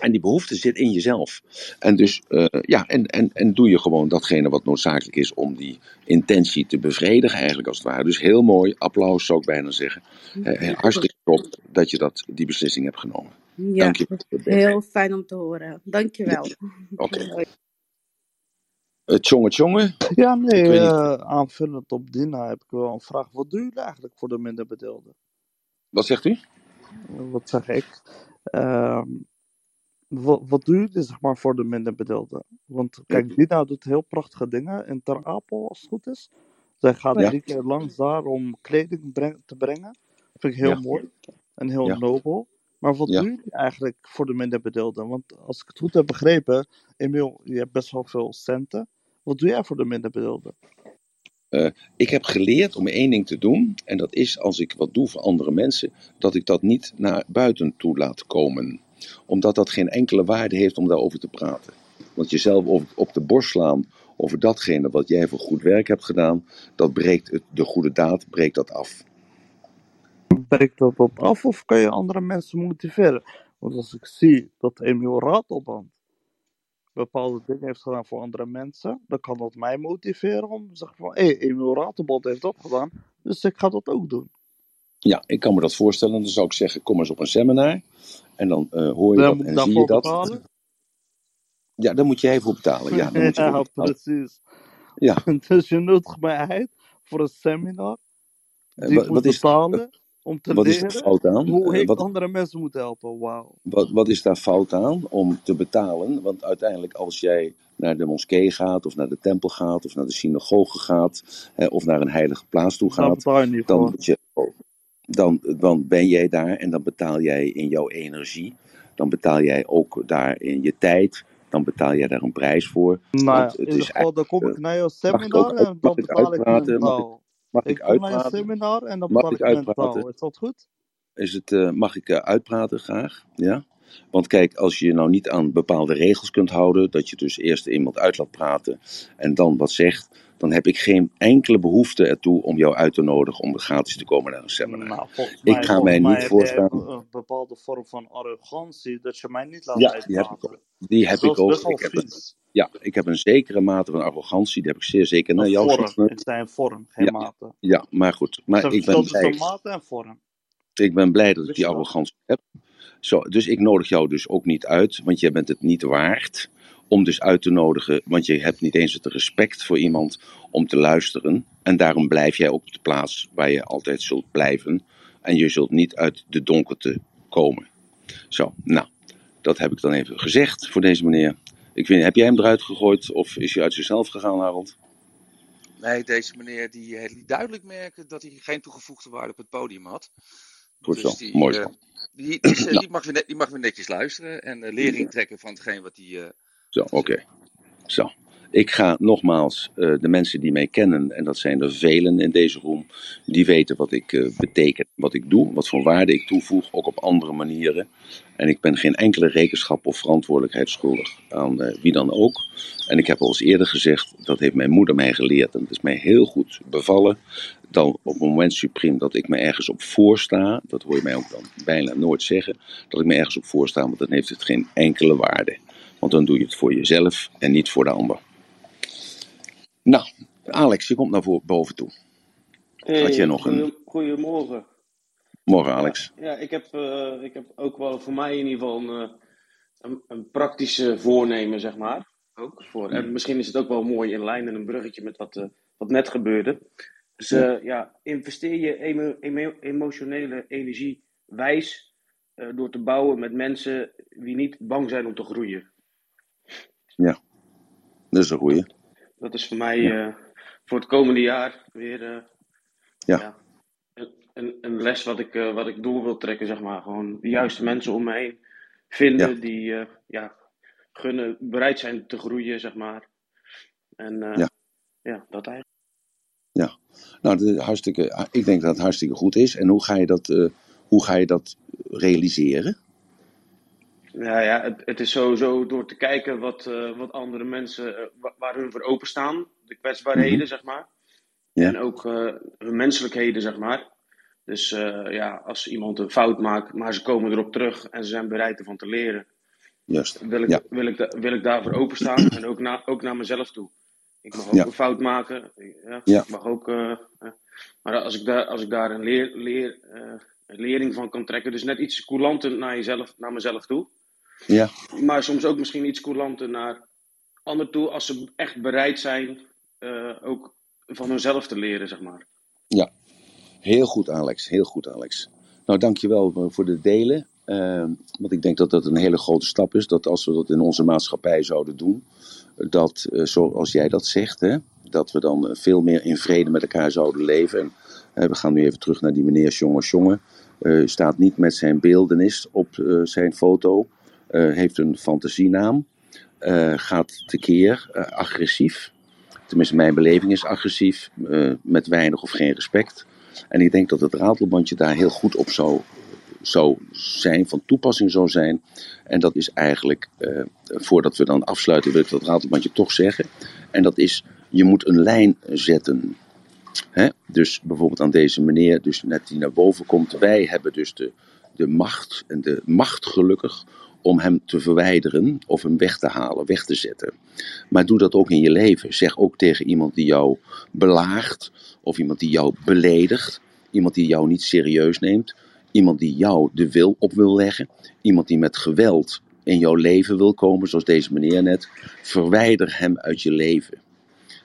A: En die behoefte zit in jezelf. En dus, uh, ja, en, en, en doe je gewoon datgene wat noodzakelijk is om die intentie te bevredigen, eigenlijk als het ware. Dus heel mooi, applaus zou ik bijna zeggen. Uh, hartstikke top dat je dat, die beslissing hebt genomen.
E: Ja, Dank je. heel fijn om te horen. Dank je wel.
A: Oké. Okay. Het jonge jongen?
F: Ja, nee, uh, aanvullend op Dina heb ik wel een vraag. Wat doen jullie eigenlijk voor de minderbedeelden?
A: Wat zegt u?
F: Wat zeg ik? Uh, wat, wat doe je zeg maar, voor de minderbedeelden? Want kijk, Dina doet heel prachtige dingen in Ter Apel, als het goed is. Zij gaat
A: Ja.
F: drie keer langs daar om kleding breng- te brengen. vind ik heel
A: Ja.
F: mooi en heel
A: Ja.
F: nobel. Maar wat doen jullie eigenlijk voor de minder bedeelden? Want als ik het goed heb begrepen, Emiel, je hebt best wel veel centen. Wat doe jij voor de minder bedeelden?
A: Ik heb geleerd om één ding te doen. En dat is als ik wat doe voor andere mensen, dat ik dat niet naar buiten toe laat komen. Omdat dat geen enkele waarde heeft om daarover te praten. Want jezelf op, de borst slaan over datgene wat jij voor goed werk hebt gedaan, dat breekt de goede daad breekt dat af.
F: Breekt dat op af of kan je andere mensen motiveren? Want als ik zie dat Emiel Ratelband bepaalde dingen heeft gedaan voor andere mensen, dan kan dat mij motiveren om te zeggen van, hé, hey, Ratelband heeft dat gedaan, dus ik ga dat ook doen.
A: Ja, ik kan me dat voorstellen. Dan zou ik zeggen, kom eens op een seminar. En dan eh, hoor je
F: Dan
A: dat en zie je dat.
F: betalen?
A: Ja, daar moet jij voor betalen. Ja, daar moet je
F: Ja,
A: betalen.
F: precies.
A: Ja.
F: Dus je nodigt mij uit voor een seminar
A: Eh,
F: die
A: wat-
F: moet
A: wat is-
F: betalen om te
A: Wat is
F: leren
A: fout aan?
F: hoe
A: Eh,
F: ik
A: wat,
F: andere mensen moet helpen. Wauw.
A: wat, wat is daar fout aan om te betalen? Want uiteindelijk als jij naar de moskee gaat, of naar de tempel gaat, of naar de synagoge gaat, of naar een heilige plaats toe gaat,
F: je
A: dan, moet je, dan, dan ben jij daar en dan betaal jij in jouw energie. Dan betaal jij ook daar in je tijd. Dan betaal jij daar een prijs voor.
F: Nou
A: het
F: in
A: is
F: geval, dan kom ik naar jouw seminar en dan betaal ik
A: uitpraten? Mag ik-
F: mentaal.
A: Mag
F: Ik
A: ik
F: kom naar je
A: uitpraten?
F: seminar en dan
A: Mag
F: betaal
A: ik
F: ik
A: uitpraten?
F: mentaal. Is dat goed?
A: Is het, eh, mag ik eh, uitpraten graag? Ja? Want kijk, als je je nou niet aan bepaalde regels kunt houden, dat je dus eerst iemand uit laat praten en dan wat zegt, dan heb ik geen enkele behoefte ertoe om jou uit te nodigen om gratis te komen naar een seminar.
F: Nou,
A: Ik ga mij niet voorstaan.
F: jij een bepaalde vorm van arrogantie dat je mij niet laat
A: Ja, die heb ik. Die heb ik ook. Ik heb, een, ja, ik heb een zekere mate van arrogantie, die heb ik zeer zeker naar jou.
F: vorm. Ik zei een vorm, geen
A: Ja,
F: mate.
A: ja, maar goed. Maar
F: een
A: ik ben blij.
F: mate en vorm.
A: Ik ben blij dat ik die arrogantie heb. Zo, dus ik nodig jou dus ook niet uit, want jij bent het niet waard om dus uit te nodigen, want je hebt niet eens het respect voor iemand om te luisteren. En daarom blijf jij op de plaats waar je altijd zult blijven. En je zult niet uit de donkerte komen. Zo, nou, dat heb ik dan even gezegd voor deze meneer. Ik weet, heb jij hem eruit gegooid of is hij uit zichzelf gegaan, Harold?
B: Nee, deze meneer die eh, liet duidelijk merken dat hij geen toegevoegde waarde op het podium had.
A: Goed zo,
B: Dus die,
A: mooi
B: eh,
A: zo.
B: die, die, is,
A: Nou.
B: die, mag weer net- die mag weer netjes luisteren en eh, lering trekken van hetgeen wat hij.
A: Zo, oké. Zo. Ik ga nogmaals, eh, de mensen die mij kennen, en dat zijn er velen in deze room, die weten wat ik eh, beteken, wat ik doe, wat voor waarde ik toevoeg, ook op andere manieren. En ik ben geen enkele rekenschap of verantwoordelijkheid schuldig aan eh, wie dan ook. En ik heb al eens eerder gezegd, dat heeft mijn moeder mij geleerd en het is mij heel goed bevallen. Dan op het moment supreme dat ik me ergens op voorsta, dat hoor je mij ook dan bijna nooit zeggen, dat ik me ergens op voorsta, want dan heeft het geen enkele waarde. Want dan doe je het voor jezelf en niet voor de ander. Nou, Alex, je komt naar boven toe. Had jij nog een...
G: Goedemorgen.
A: Morgen, Alex.
G: Ja, ik heb, eh, ik heb ook wel voor mij in ieder geval een, eh, een, een praktische voornemen, zeg maar. Ook voor, en misschien is het ook wel mooi in lijn en een bruggetje met wat, eh, wat net gebeurde. Dus ja, investeer je emo- emo- emotionele energie wijs door te bouwen met mensen die niet bang zijn om te groeien.
A: Ja, dat is een goeie.
G: Dat is voor mij eh, voor het komende jaar weer eh,
A: Ja.
G: een, een, een les wat ik, eh, wat ik door wil trekken, zeg maar. Gewoon de juiste mensen om me heen vinden
A: Ja.
G: die ja, gunnen, bereid zijn te groeien, zeg maar. En
A: Ja.
G: ja. dat eigenlijk.
A: Ja, nou, dat is hartstikke, ik denk dat het hartstikke goed is. En hoe ga je dat, hoe ga je dat realiseren?
G: Ja, ja het, het is sowieso door te kijken wat, eh, wat andere mensen, eh, wa- waar hun voor openstaan. De kwetsbaarheden,
A: Mhm.
G: zeg maar.
A: Ja.
G: En ook eh, hun menselijkheden, zeg maar. Dus ja, als iemand een fout maakt, maar ze komen erop terug en ze zijn bereid ervan te leren.
A: Juist.
G: wil ik,
A: Ja.
G: wil ik, da- wil ik daarvoor openstaan en ook, na, ook naar mezelf toe. Ik mag ook
A: Ja.
G: een fout maken. Ja. Ik mag ook, maar als ik daar, als ik daar een, leer, leer, een lering van kan trekken, dus net iets coulanter naar, jezelf, naar mezelf toe,
A: Ja,
G: maar soms ook misschien iets coulanter naar anderen toe, als ze echt bereid zijn eh, ook van hunzelf te leren, zeg maar.
A: ja. Heel goed, Alex. Heel goed, Alex. Nou, dankjewel voor- voor de delen. Eh, want ik denk dat dat een hele grote stap is. Dat als we dat in onze maatschappij zouden doen, dat eh, zoals jij dat zegt, hè, dat we dan eh, veel meer in vrede met elkaar zouden leven. En, eh, we gaan nu even terug naar die meneer Jonge Jonge. Uh, staat niet met zijn beeldenis op zijn foto. Heeft een fantasienaam. gaat tekeer, agressief. Tenminste, mijn beleving is agressief. met weinig of geen respect. En ik denk dat het ratelbandje daar heel goed op zou zou zijn, van toepassing zou zijn. En dat is eigenlijk, voordat we dan afsluiten, wil ik dat ratelbandje toch zeggen. En dat is, je moet een lijn zetten. Hè? Dus bijvoorbeeld aan deze meneer, dus net die naar boven komt. Wij hebben dus de, de macht, en de macht gelukkig, om hem te verwijderen of hem weg te halen, weg te zetten. Maar doe dat ook in je leven. Zeg ook tegen iemand die jou belaagt, of iemand die jou beledigt, iemand die jou niet serieus neemt. Iemand die jou de wil op wil leggen. Iemand die met geweld in jouw leven wil komen, zoals deze meneer net. Verwijder hem uit je leven.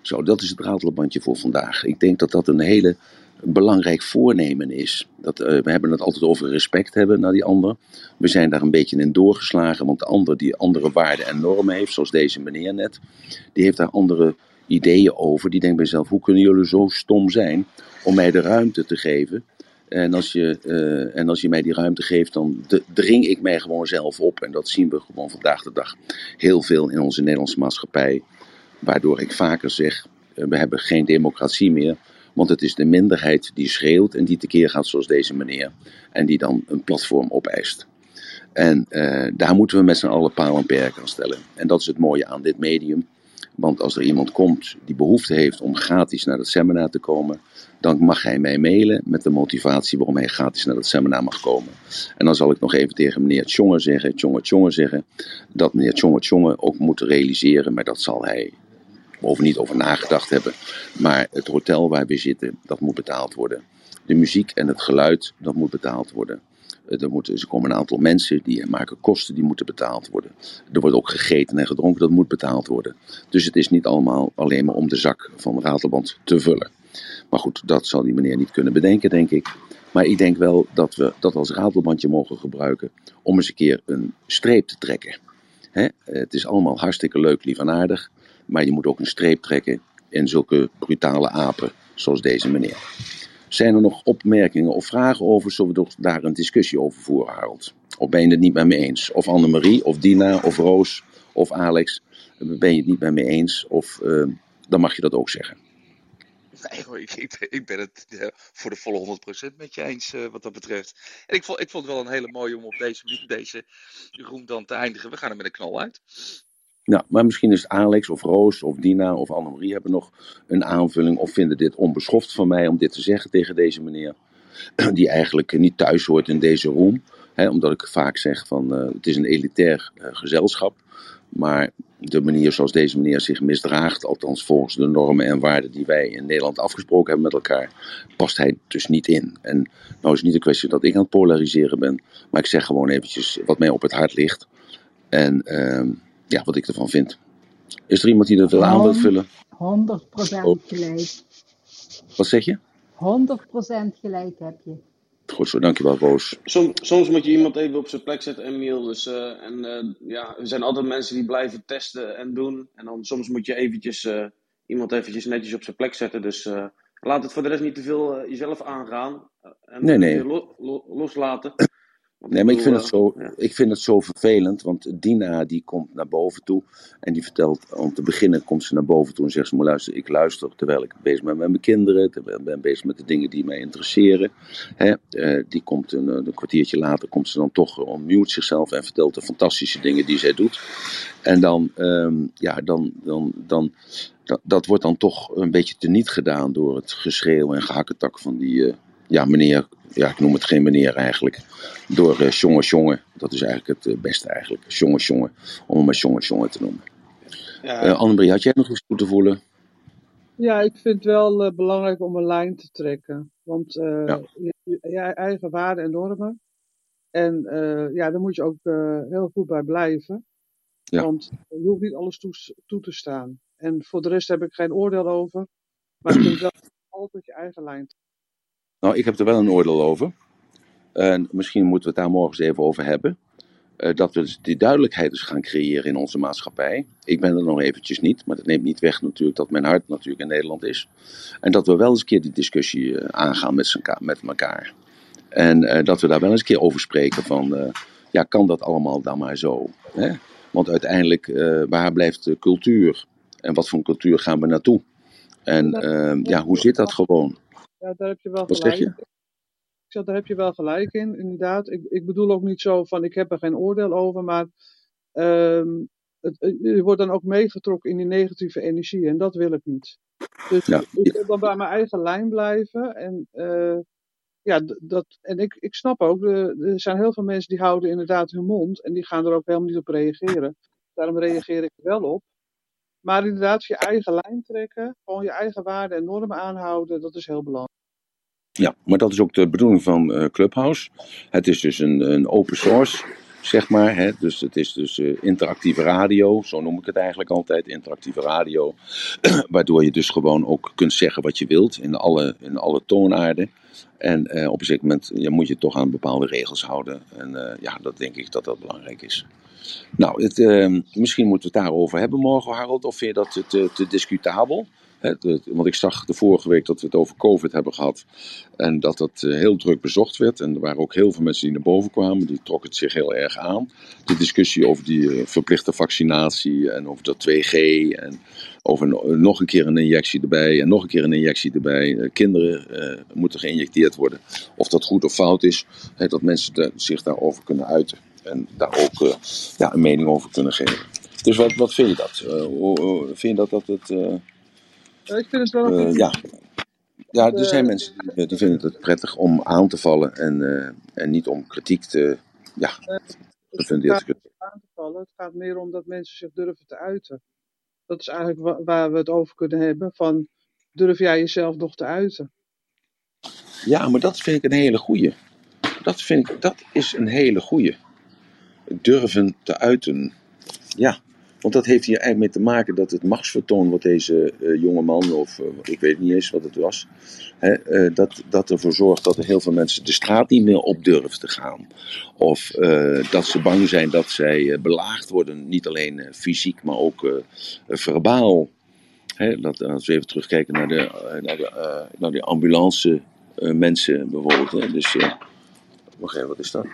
A: Zo, dat is het ratelbandje voor vandaag. Ik denk dat dat een hele belangrijk voornemen is. Dat, uh, we hebben het altijd over respect hebben naar die ander. We zijn daar een beetje in doorgeslagen, want de ander die andere waarden en normen heeft, zoals deze meneer net, die heeft daar andere ideeën over. Die denkt bij zichzelf, hoe kunnen jullie zo stom zijn om mij de ruimte te geven en als, je, uh, en als je mij die ruimte geeft, dan dring ik mij gewoon zelf op. En dat zien we gewoon vandaag de dag heel veel in onze Nederlandse maatschappij. Waardoor ik vaker zeg, uh, we hebben geen democratie meer. Want het is de minderheid die schreeuwt en die tekeer gaat zoals deze meneer. En die dan een platform opeist. En uh, daar moeten we met z'n allen paal en perk aan stellen. En dat is het mooie aan dit medium. Want als er iemand komt die behoefte heeft om gratis naar het seminar te komen, dan mag hij mij mailen met de motivatie waarom hij gratis naar het seminar mag komen. En dan zal ik nog even tegen meneer Tjonge zeggen, Tjonge Tjonge zeggen, dat meneer Tjonge Tjonge ook moet realiseren, maar dat zal hij over niet over nagedacht hebben. Maar het hotel waar we zitten, dat moet betaald worden. De muziek en het geluid, dat moet betaald worden. Er, moeten, er komen een aantal mensen die maken kosten, die moeten betaald worden. Er wordt ook gegeten en gedronken, dat moet betaald worden. Dus het is niet allemaal alleen maar om de zak van Ratelband te vullen. Maar goed, dat zal die meneer niet kunnen bedenken, denk ik. Maar ik denk wel dat we dat als ratelbandje mogen gebruiken om eens een keer een streep te trekken. Het is allemaal hartstikke leuk, lief en aardig. Maar je moet ook een streep trekken in zulke brutale apen zoals deze meneer. Zijn er nog opmerkingen of vragen over? Zullen we daar een discussie over voeren, Harold? Of ben je het niet met me eens? Of Annemarie, of Dina, of Roos, of Alex, ben je het niet met me eens? Of uh, dan mag je dat ook zeggen.
B: Nee hoor, ik, ik, ben het uh, voor de volle 100% met je eens uh, wat dat betreft. En ik vond, ik vond het wel een hele mooie om op deze deze roem dan te eindigen. We gaan er met een knal uit.
A: Nou, maar misschien is Alex of Roos of Dina of Annemarie hebben nog een aanvulling of vinden dit onbeschoft van mij om dit te zeggen tegen deze meneer. Die eigenlijk niet thuis hoort in deze room. Hè, omdat ik vaak zeg van uh, het is een elitair uh, gezelschap. Maar de manier zoals deze meneer zich misdraagt, althans volgens de normen en waarden die wij in Nederland afgesproken hebben met elkaar, past hij dus niet in. En nou is het niet een kwestie dat ik aan het polariseren ben, maar ik zeg gewoon eventjes wat mij op het hart ligt. En uh, ja, wat ik ervan vind. Is er iemand die er veel aan wil vullen? 100%
C: gelijk.
A: Wat zeg je? 100%
C: gelijk heb je.
A: Goed zo, dankjewel Roos.
G: Soms, soms moet je iemand even op zijn plek zetten, Emiel. Dus, uh, en uh, ja, er zijn altijd mensen die blijven testen en doen. En dan soms moet je eventjes uh, iemand eventjes netjes op zijn plek zetten. Dus laat het voor de rest niet te veel jezelf aangaan. en
A: nee, nee.
G: Lo lo loslaten.
A: Nee, maar ik vind, het zo, ik vind het zo vervelend, want Dina die komt naar boven toe en die vertelt, om te beginnen komt ze naar boven toe en zegt ze, maar luister, ik luister terwijl ik bezig ben met mijn kinderen, terwijl ik ben bezig met de dingen die mij interesseren. Hè, uh, die komt een, een, kwartiertje later, komt ze dan toch, onmute zichzelf en vertelt de fantastische dingen die zij doet. En dan, um, ja, dan, dan, dan, dat, dat, wordt dan toch een beetje teniet gedaan door het geschreeuw en gehakketak van die, uh, ja, meneer ja, ik noem het geen meneer eigenlijk, door uh, Jonge Jonge. Dat is eigenlijk het uh, beste eigenlijk, Jonge Jonge, om hem maar Jonge Jonge te noemen. Ja. Uh, Annemarie, had jij nog iets toe te voelen?
D: Ja, ik vind het wel uh, belangrijk om een lijn te trekken. Want ja. je, je, eigen waarden en normen. En ja, daar moet je ook heel goed bij blijven. Ja. Want je hoeft niet alles toe, toe te staan. En voor de rest heb ik geen oordeel over. Maar ik vind wel altijd je eigen lijn trekken.
A: Nou, ik heb er wel een oordeel over. En misschien moeten we het daar morgen eens even over hebben. eh, dat we dus die duidelijkheid dus gaan creëren in onze maatschappij. Ik ben er nog eventjes niet, maar dat neemt niet weg natuurlijk dat mijn hart natuurlijk in Nederland is. En dat we wel eens een keer die discussie eh, aangaan met, met elkaar. En eh, dat we daar wel eens een keer over spreken van, ja, kan dat allemaal dan maar zo? Hè? Want uiteindelijk, waar blijft de cultuur? En wat voor cultuur gaan we naartoe? En ja, hoe zit dat gewoon?
D: Ja, daar heb je wel
A: Wat zeg
D: gelijk.
A: je?
D: Ik zeg, daar heb je wel gelijk in, inderdaad. Ik, ik bedoel ook niet zo van, ik heb er geen oordeel over, maar ehm, het, je wordt dan ook meegetrokken in die negatieve energie en dat wil ik niet. Dus
A: Ja,
D: ik wil dan bij mijn eigen lijn blijven en eh, ja, dat, en ik, ik snap ook, er zijn heel veel mensen die houden inderdaad hun mond en die gaan er ook helemaal niet op reageren. Daarom reageer ik er wel op. Maar inderdaad, je eigen lijn trekken, gewoon je eigen waarden en normen aanhouden, dat is heel belangrijk.
A: Ja, maar dat is ook de bedoeling van eh, Clubhouse. Het is dus een, een open source, zeg maar. Hè? Dus het is dus eh, interactieve radio, zo noem ik het eigenlijk altijd, interactieve radio. Waardoor je dus gewoon ook kunt zeggen wat je wilt in alle, in alle toonaarden. En eh, op een zeker moment ja, moet je toch aan bepaalde regels houden. En eh, ja, dat denk ik dat dat belangrijk is. Nou, het, misschien moeten we het daarover hebben morgen, Harold. Of vind je dat te, te discutabel? Want ik zag de vorige week dat we het over COVID hebben gehad. En dat dat eh, heel druk bezocht werd. En er waren ook heel veel mensen die naar boven kwamen. Die trokken het zich heel erg aan. De discussie over die eh, verplichte vaccinatie. En over dat 2G. En over no- nog een keer een injectie erbij. En nog een keer een injectie erbij. Eh, kinderen eh, moeten geïnjecteerd worden. Of dat goed of fout is. Dat mensen zich daarover kunnen uiten. En daar ook eh, ja, een mening over kunnen geven. Dus wat, wat vind je dat? Eh, vind je dat dat het. Eh,
D: Ja, Ik vind het wel een
A: eh, ja, ja, er
D: eh,
A: zijn mensen die, die vinden het prettig om aan te vallen en, eh, en niet om kritiek te, ja,
D: het
A: gefundeerd te
D: gaat
A: kunnen.
D: aan te vallen. Het gaat meer om dat mensen zich durven te uiten. Dat is eigenlijk wa- waar we het over kunnen hebben. Van, durf jij jezelf nog te uiten?
A: Ja, maar dat vind ik een hele goeie. Dat, vind ik, dat is een hele goeie. Durven te uiten. Ja, want dat heeft hier eigenlijk mee te maken dat het machtsvertoon wat deze eh, jonge man, of eh, ik weet niet eens wat het was, hè, eh, dat, dat ervoor zorgt dat er heel veel mensen de straat niet meer op durven te gaan. Of dat ze bang zijn dat zij belaagd worden, niet alleen fysiek, maar ook verbaal. Hè, dat, als we even terugkijken naar de, naar de, naar ambulance mensen bijvoorbeeld. Hè. Dus, wacht even, wat is dat?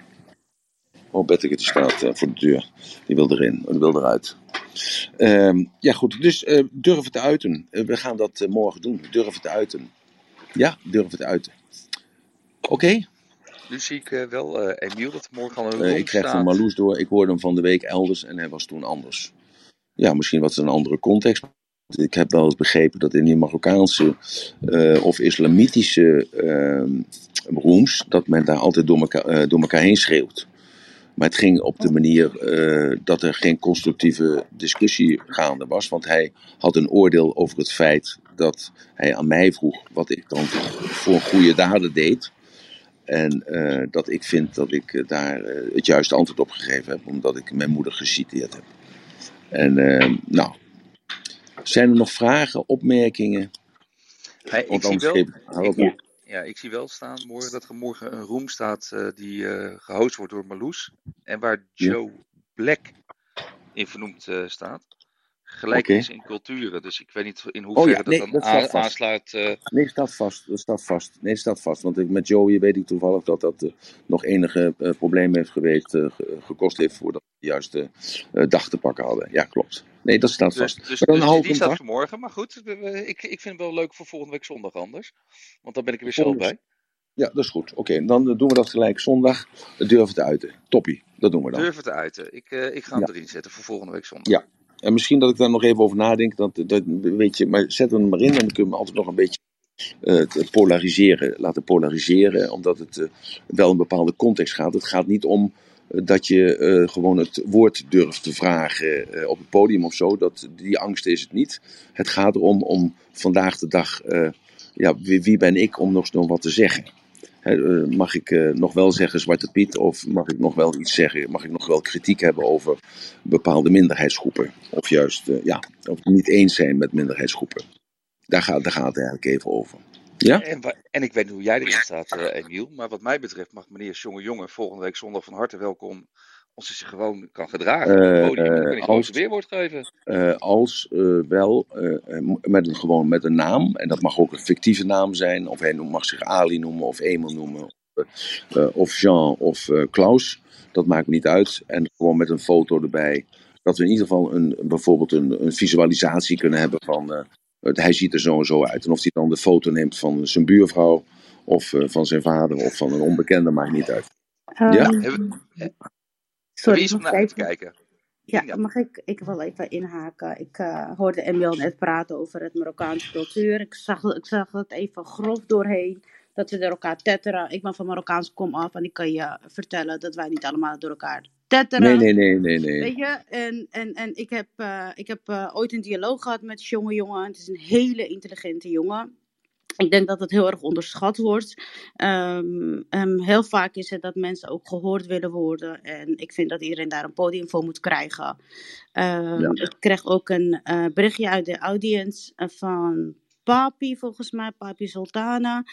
A: Oh, Betteke die staat eh, voor de deur. Die wil erin, die wil eruit. Ehm, ja, goed. Dus eh durven te uiten. Eh, we gaan dat morgen doen. Durven te uiten. Ja, durven te uiten. Oké.
B: Nu zie ik wel, Emiel, dat morgen al een
A: ik krijg van. Marloes door. Ik hoorde hem van de week elders en hij was toen anders. Ja, misschien was het een andere context. Ik heb wel eens begrepen dat in die Marokkaanse of islamitische ehm rooms, dat men daar altijd door elkaar, door elkaar heen schreeuwt. Maar het ging op de manier eh, dat er geen constructieve discussie gaande was. Want hij had een oordeel over het feit dat hij aan mij vroeg wat ik dan voor goede daden deed. En eh, dat ik vind dat ik eh, daar het juiste antwoord op gegeven heb, omdat ik mijn moeder geciteerd heb. En nou, zijn er nog vragen, opmerkingen?
B: Hey, ik
A: Want
B: zie wel,
A: ik.
B: Ja, ik zie wel staan morgen dat er morgen een room staat eh, die eh gehost wordt door Marloes. En waar Joe Black in vernoemd eh, staat.
A: Oké.
B: Gelijkenis in culturen. Dus ik weet niet in
A: Oh
B: hoeverre dat dan
A: dat
B: aansluit. eh,
A: Nee, staat vast. Dat staat vast. Nee, staat vast. Want ik, met Joey weet ik toevallig dat dat eh, nog enige eh, problemen heeft geweest, ge- gekost heeft voordat we de juiste dag te pakken hadden. Ja, klopt. Nee, dat staat
B: Dus,
A: vast.
B: dus,
A: Maar dan
B: dus die, staat
A: vast.
B: voor morgen. Maar goed, ik, ik vind het wel leuk voor volgende week zondag anders. Want dan ben ik er weer zelf bij.
A: ja, dat is goed. Oké, dan doen we dat gelijk zondag. Durf te uiten. Toppie. Dat doen we dan.
B: Durf het te uiten. Ik, ik ga hem
A: Ja.
B: erin zetten voor volgende week zondag.
A: Ja. En misschien dat ik daar nog even over nadenk. Dat, dat, weet je, maar zet hem maar in en dan kunnen we altijd nog een beetje te polariseren, laten polariseren, omdat het eh, wel een bepaalde context gaat. Het gaat niet om dat je gewoon het woord durft te vragen op het podium of zo. Dat, die angst is het niet. Het gaat erom om vandaag de dag, ja, wie, ben ik om nog, nog wat te zeggen? Hè, eh, mag ik eh, nog wel zeggen Zwarte Piet of mag ik nog wel iets zeggen? Mag ik nog wel kritiek hebben over bepaalde minderheidsgroepen? Of juist, eh, ja, of het niet eens zijn met minderheidsgroepen? Daar gaat, daar gaat het eigenlijk even over. Ja?
B: En, en ik weet niet hoe jij erin staat, eh Emiel. Maar wat mij betreft mag meneer Jonge Jonge volgende week zondag van harte welkom Als ze zich gewoon kan gedragen op
A: Eh,
B: het podium, dan kan
A: eh,
B: hij gewoon
A: als,
B: weerwoord geven.
A: eh, als eh, wel met een, gewoon met een naam, en dat mag ook een fictieve naam zijn, of hij mag zich Ali noemen, of Emil noemen, of, eh, of Jean, of eh, Klaus, dat maakt me niet uit. En gewoon met een foto erbij, dat we in ieder geval een, bijvoorbeeld een, een visualisatie kunnen hebben van, eh, het- hij ziet er zo en zo uit. En of hij dan de foto neemt van zijn buurvrouw, of eh, van zijn vader, of van een onbekende, maakt niet uit. Ja?
B: Ja,
E: Sorry,
B: om naar uit te
E: even?
B: kijken?
E: Ja, mag ik, ik wil even inhaken. Ik eh, hoorde Emil net praten over het Marokkaanse cultuur. Ik zag, ik zag het even grof doorheen, dat we door elkaar tetteren. Ik ben van Marokkaans kom af en ik kan je vertellen dat wij niet allemaal door elkaar
A: Nee,
E: tetteren.
A: nee, nee, nee, nee.
E: Weet je, en, en, en ik heb, eh, ik heb eh, ooit een dialoog gehad met die jonge jongen. Het is een hele intelligente jongen. Ik denk dat het heel erg onderschat wordt. Ehm, heel vaak is het dat mensen ook gehoord willen worden. En ik vind dat iedereen daar een podium voor moet krijgen. Ehm,
A: Ja.
E: Ik kreeg ook een eh, berichtje uit de audience eh, van Papi, volgens mij, Papi Sultana.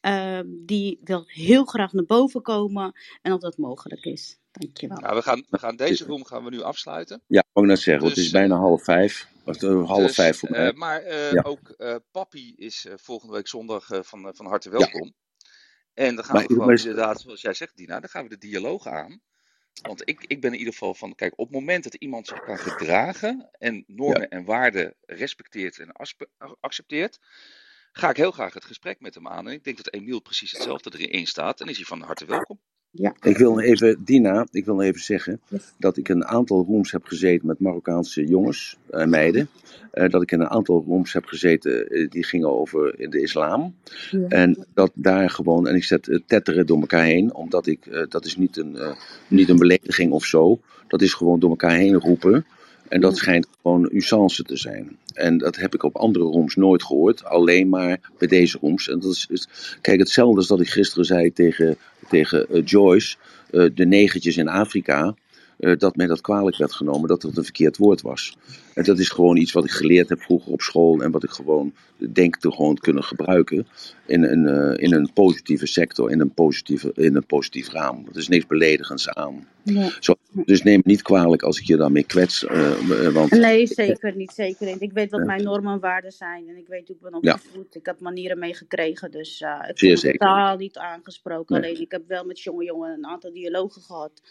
E: Ehm, die wil heel graag naar boven komen. En of dat mogelijk is. Dankjewel.
B: Nou, we gaan, we gaan deze room gaan we nu afsluiten.
A: Ja, ik net zeggen, want het is
B: Dus,
A: bijna half vijf. Of, eh, half
B: dus,
A: vijf voor mij.
B: eh, maar eh,
A: Ja.
B: ook eh, Papi is eh, volgende week zondag eh, van, van harte
A: Ja.
B: welkom. En dan gaan
A: Maar
B: we gewoon
A: maar-
B: inderdaad, zoals jij zegt, Dina, dan gaan we de dialoog aan. Want ik, ik ben in ieder geval van, kijk, op het moment dat iemand zich kan gedragen en normen en waarden respecteert en accepteert, ga ik heel graag het gesprek met hem aan. En ik denk dat Emiel precies hetzelfde erin staat en is hij van harte welkom.
E: Ja.
A: Ik wil even, Dina, ik wil even zeggen
E: Yes.
A: dat ik een aantal rooms heb gezeten met Marokkaanse jongens en meiden. Eh, dat ik in een aantal rooms heb gezeten eh, die gingen over de islam.
E: Ja.
A: En dat daar gewoon, en ik zet eh, tetteren door elkaar heen, omdat ik, eh, dat is niet een, eh, niet een belediging of zo. Dat is gewoon door elkaar heen roepen. En dat schijnt gewoon usance te zijn. En dat heb ik op andere rooms nooit gehoord. Alleen maar bij deze rooms. En dat is, is- kijk, hetzelfde als dat ik gisteren zei tegen, tegen eh, Joyce. eh, de negentjes in Afrika. Eh, dat mij dat kwalijk werd genomen. Dat dat een verkeerd woord was. En dat is gewoon iets wat ik geleerd heb vroeger op school. En wat ik gewoon denk te gewoon kunnen gebruiken. In een, eh, in een positieve sector. In een, positieve, in een positief raam. Er is niks beledigends aan.
E: Ja.
A: Zo, dus neem me niet kwalijk als ik je daarmee kwets. eh, want
E: Nee, zeker niet. Zeker niet. Ik weet wat
A: Ja.
E: mijn normen en waarden zijn. En ik weet hoe ik ben
A: Ja.
E: opgevoed. Ik heb manieren meegekregen. Dus ik
A: zeker.
E: totaal niet aangesproken.
A: Nee.
E: Alleen ik heb wel met jonge jongen een aantal dialogen gehad.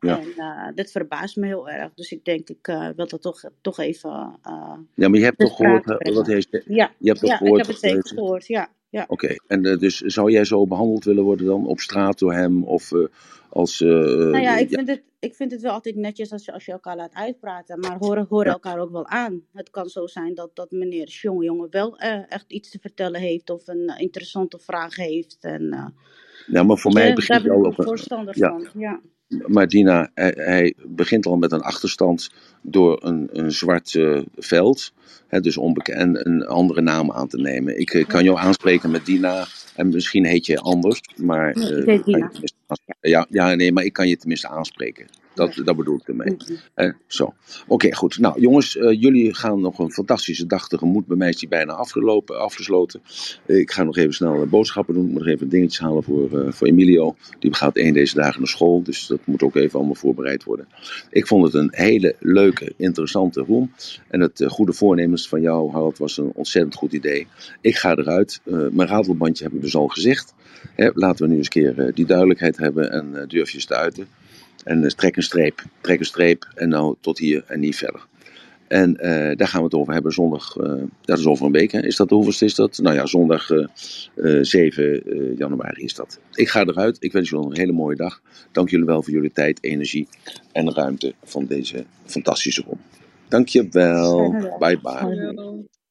A: Ja.
E: En eh, dit verbaast me heel erg. Dus ik denk, ik eh, wil dat toch, toch even eh
A: Ja, maar je hebt toch gehoord wat
E: brengen.
A: hij zei?
E: Ja,
A: Je hebt toch
E: ja ik heb het
A: wat
E: zeker gehoord. Ja, ja.
A: Oké, en dus zou jij zo behandeld willen worden dan op straat door hem? Of als.
E: Nou ja, ik
A: ja,
E: vind het, ik vind het wel altijd netjes als je, als je elkaar laat uitpraten. Maar horen, horen elkaar ook wel aan. Het kan zo zijn dat, dat meneer jonge jongen wel echt iets te vertellen heeft. Of een interessante vraag heeft. En,
A: ja, maar voor mij begint al op een.
E: voorstander
A: Ja,
E: van. Ja.
A: Maar Dina, hij, hij begint al met een achterstand door een, een zwart eh, veld. Hè, dus onbekend en een andere naam aan te nemen. Ik eh, kan jou aanspreken met Dina. En misschien heet je anders, maar
E: Nee,
A: eh,
E: ik heet Dina.
A: Ja, ja, nee, maar ik kan je tenminste aanspreken. Dat,
E: Ja.
A: dat bedoel ik ermee.
E: Mhm.
A: Eh, zo. Oké, goed. Nou, jongens, eh, jullie gaan nog een fantastische dag tegemoet. Bij mij is die bijna afgelopen, afgesloten. Eh, ik ga nog even snel eh, boodschappen doen. Ik moet nog even dingetjes halen voor, voor Emilio. Die gaat één deze dagen naar school. Dus dat moet ook even allemaal voorbereid worden. Ik vond het een hele leuke, interessante room. En het goede voornemens van jou, Harald, was een ontzettend goed idee. Ik ga eruit. Mijn ratelbandje heb ik dus al gezegd. Hè, laten we nu eens een keer die duidelijkheid hebben en durf je eens te uiten. En eh, trek een streep, trek een streep en nou tot hier en niet verder. En eh, daar gaan we het over hebben zondag, eh, dat is over een week. Hè. Is dat de hoeveelste is dat? Nou ja, zondag eh, eh, 7 eh, januari is dat. Ik ga eruit. Ik wens jullie een hele mooie dag. Dank jullie wel voor jullie tijd, energie en ruimte van deze fantastische rom. Dank je wel. Bye bye.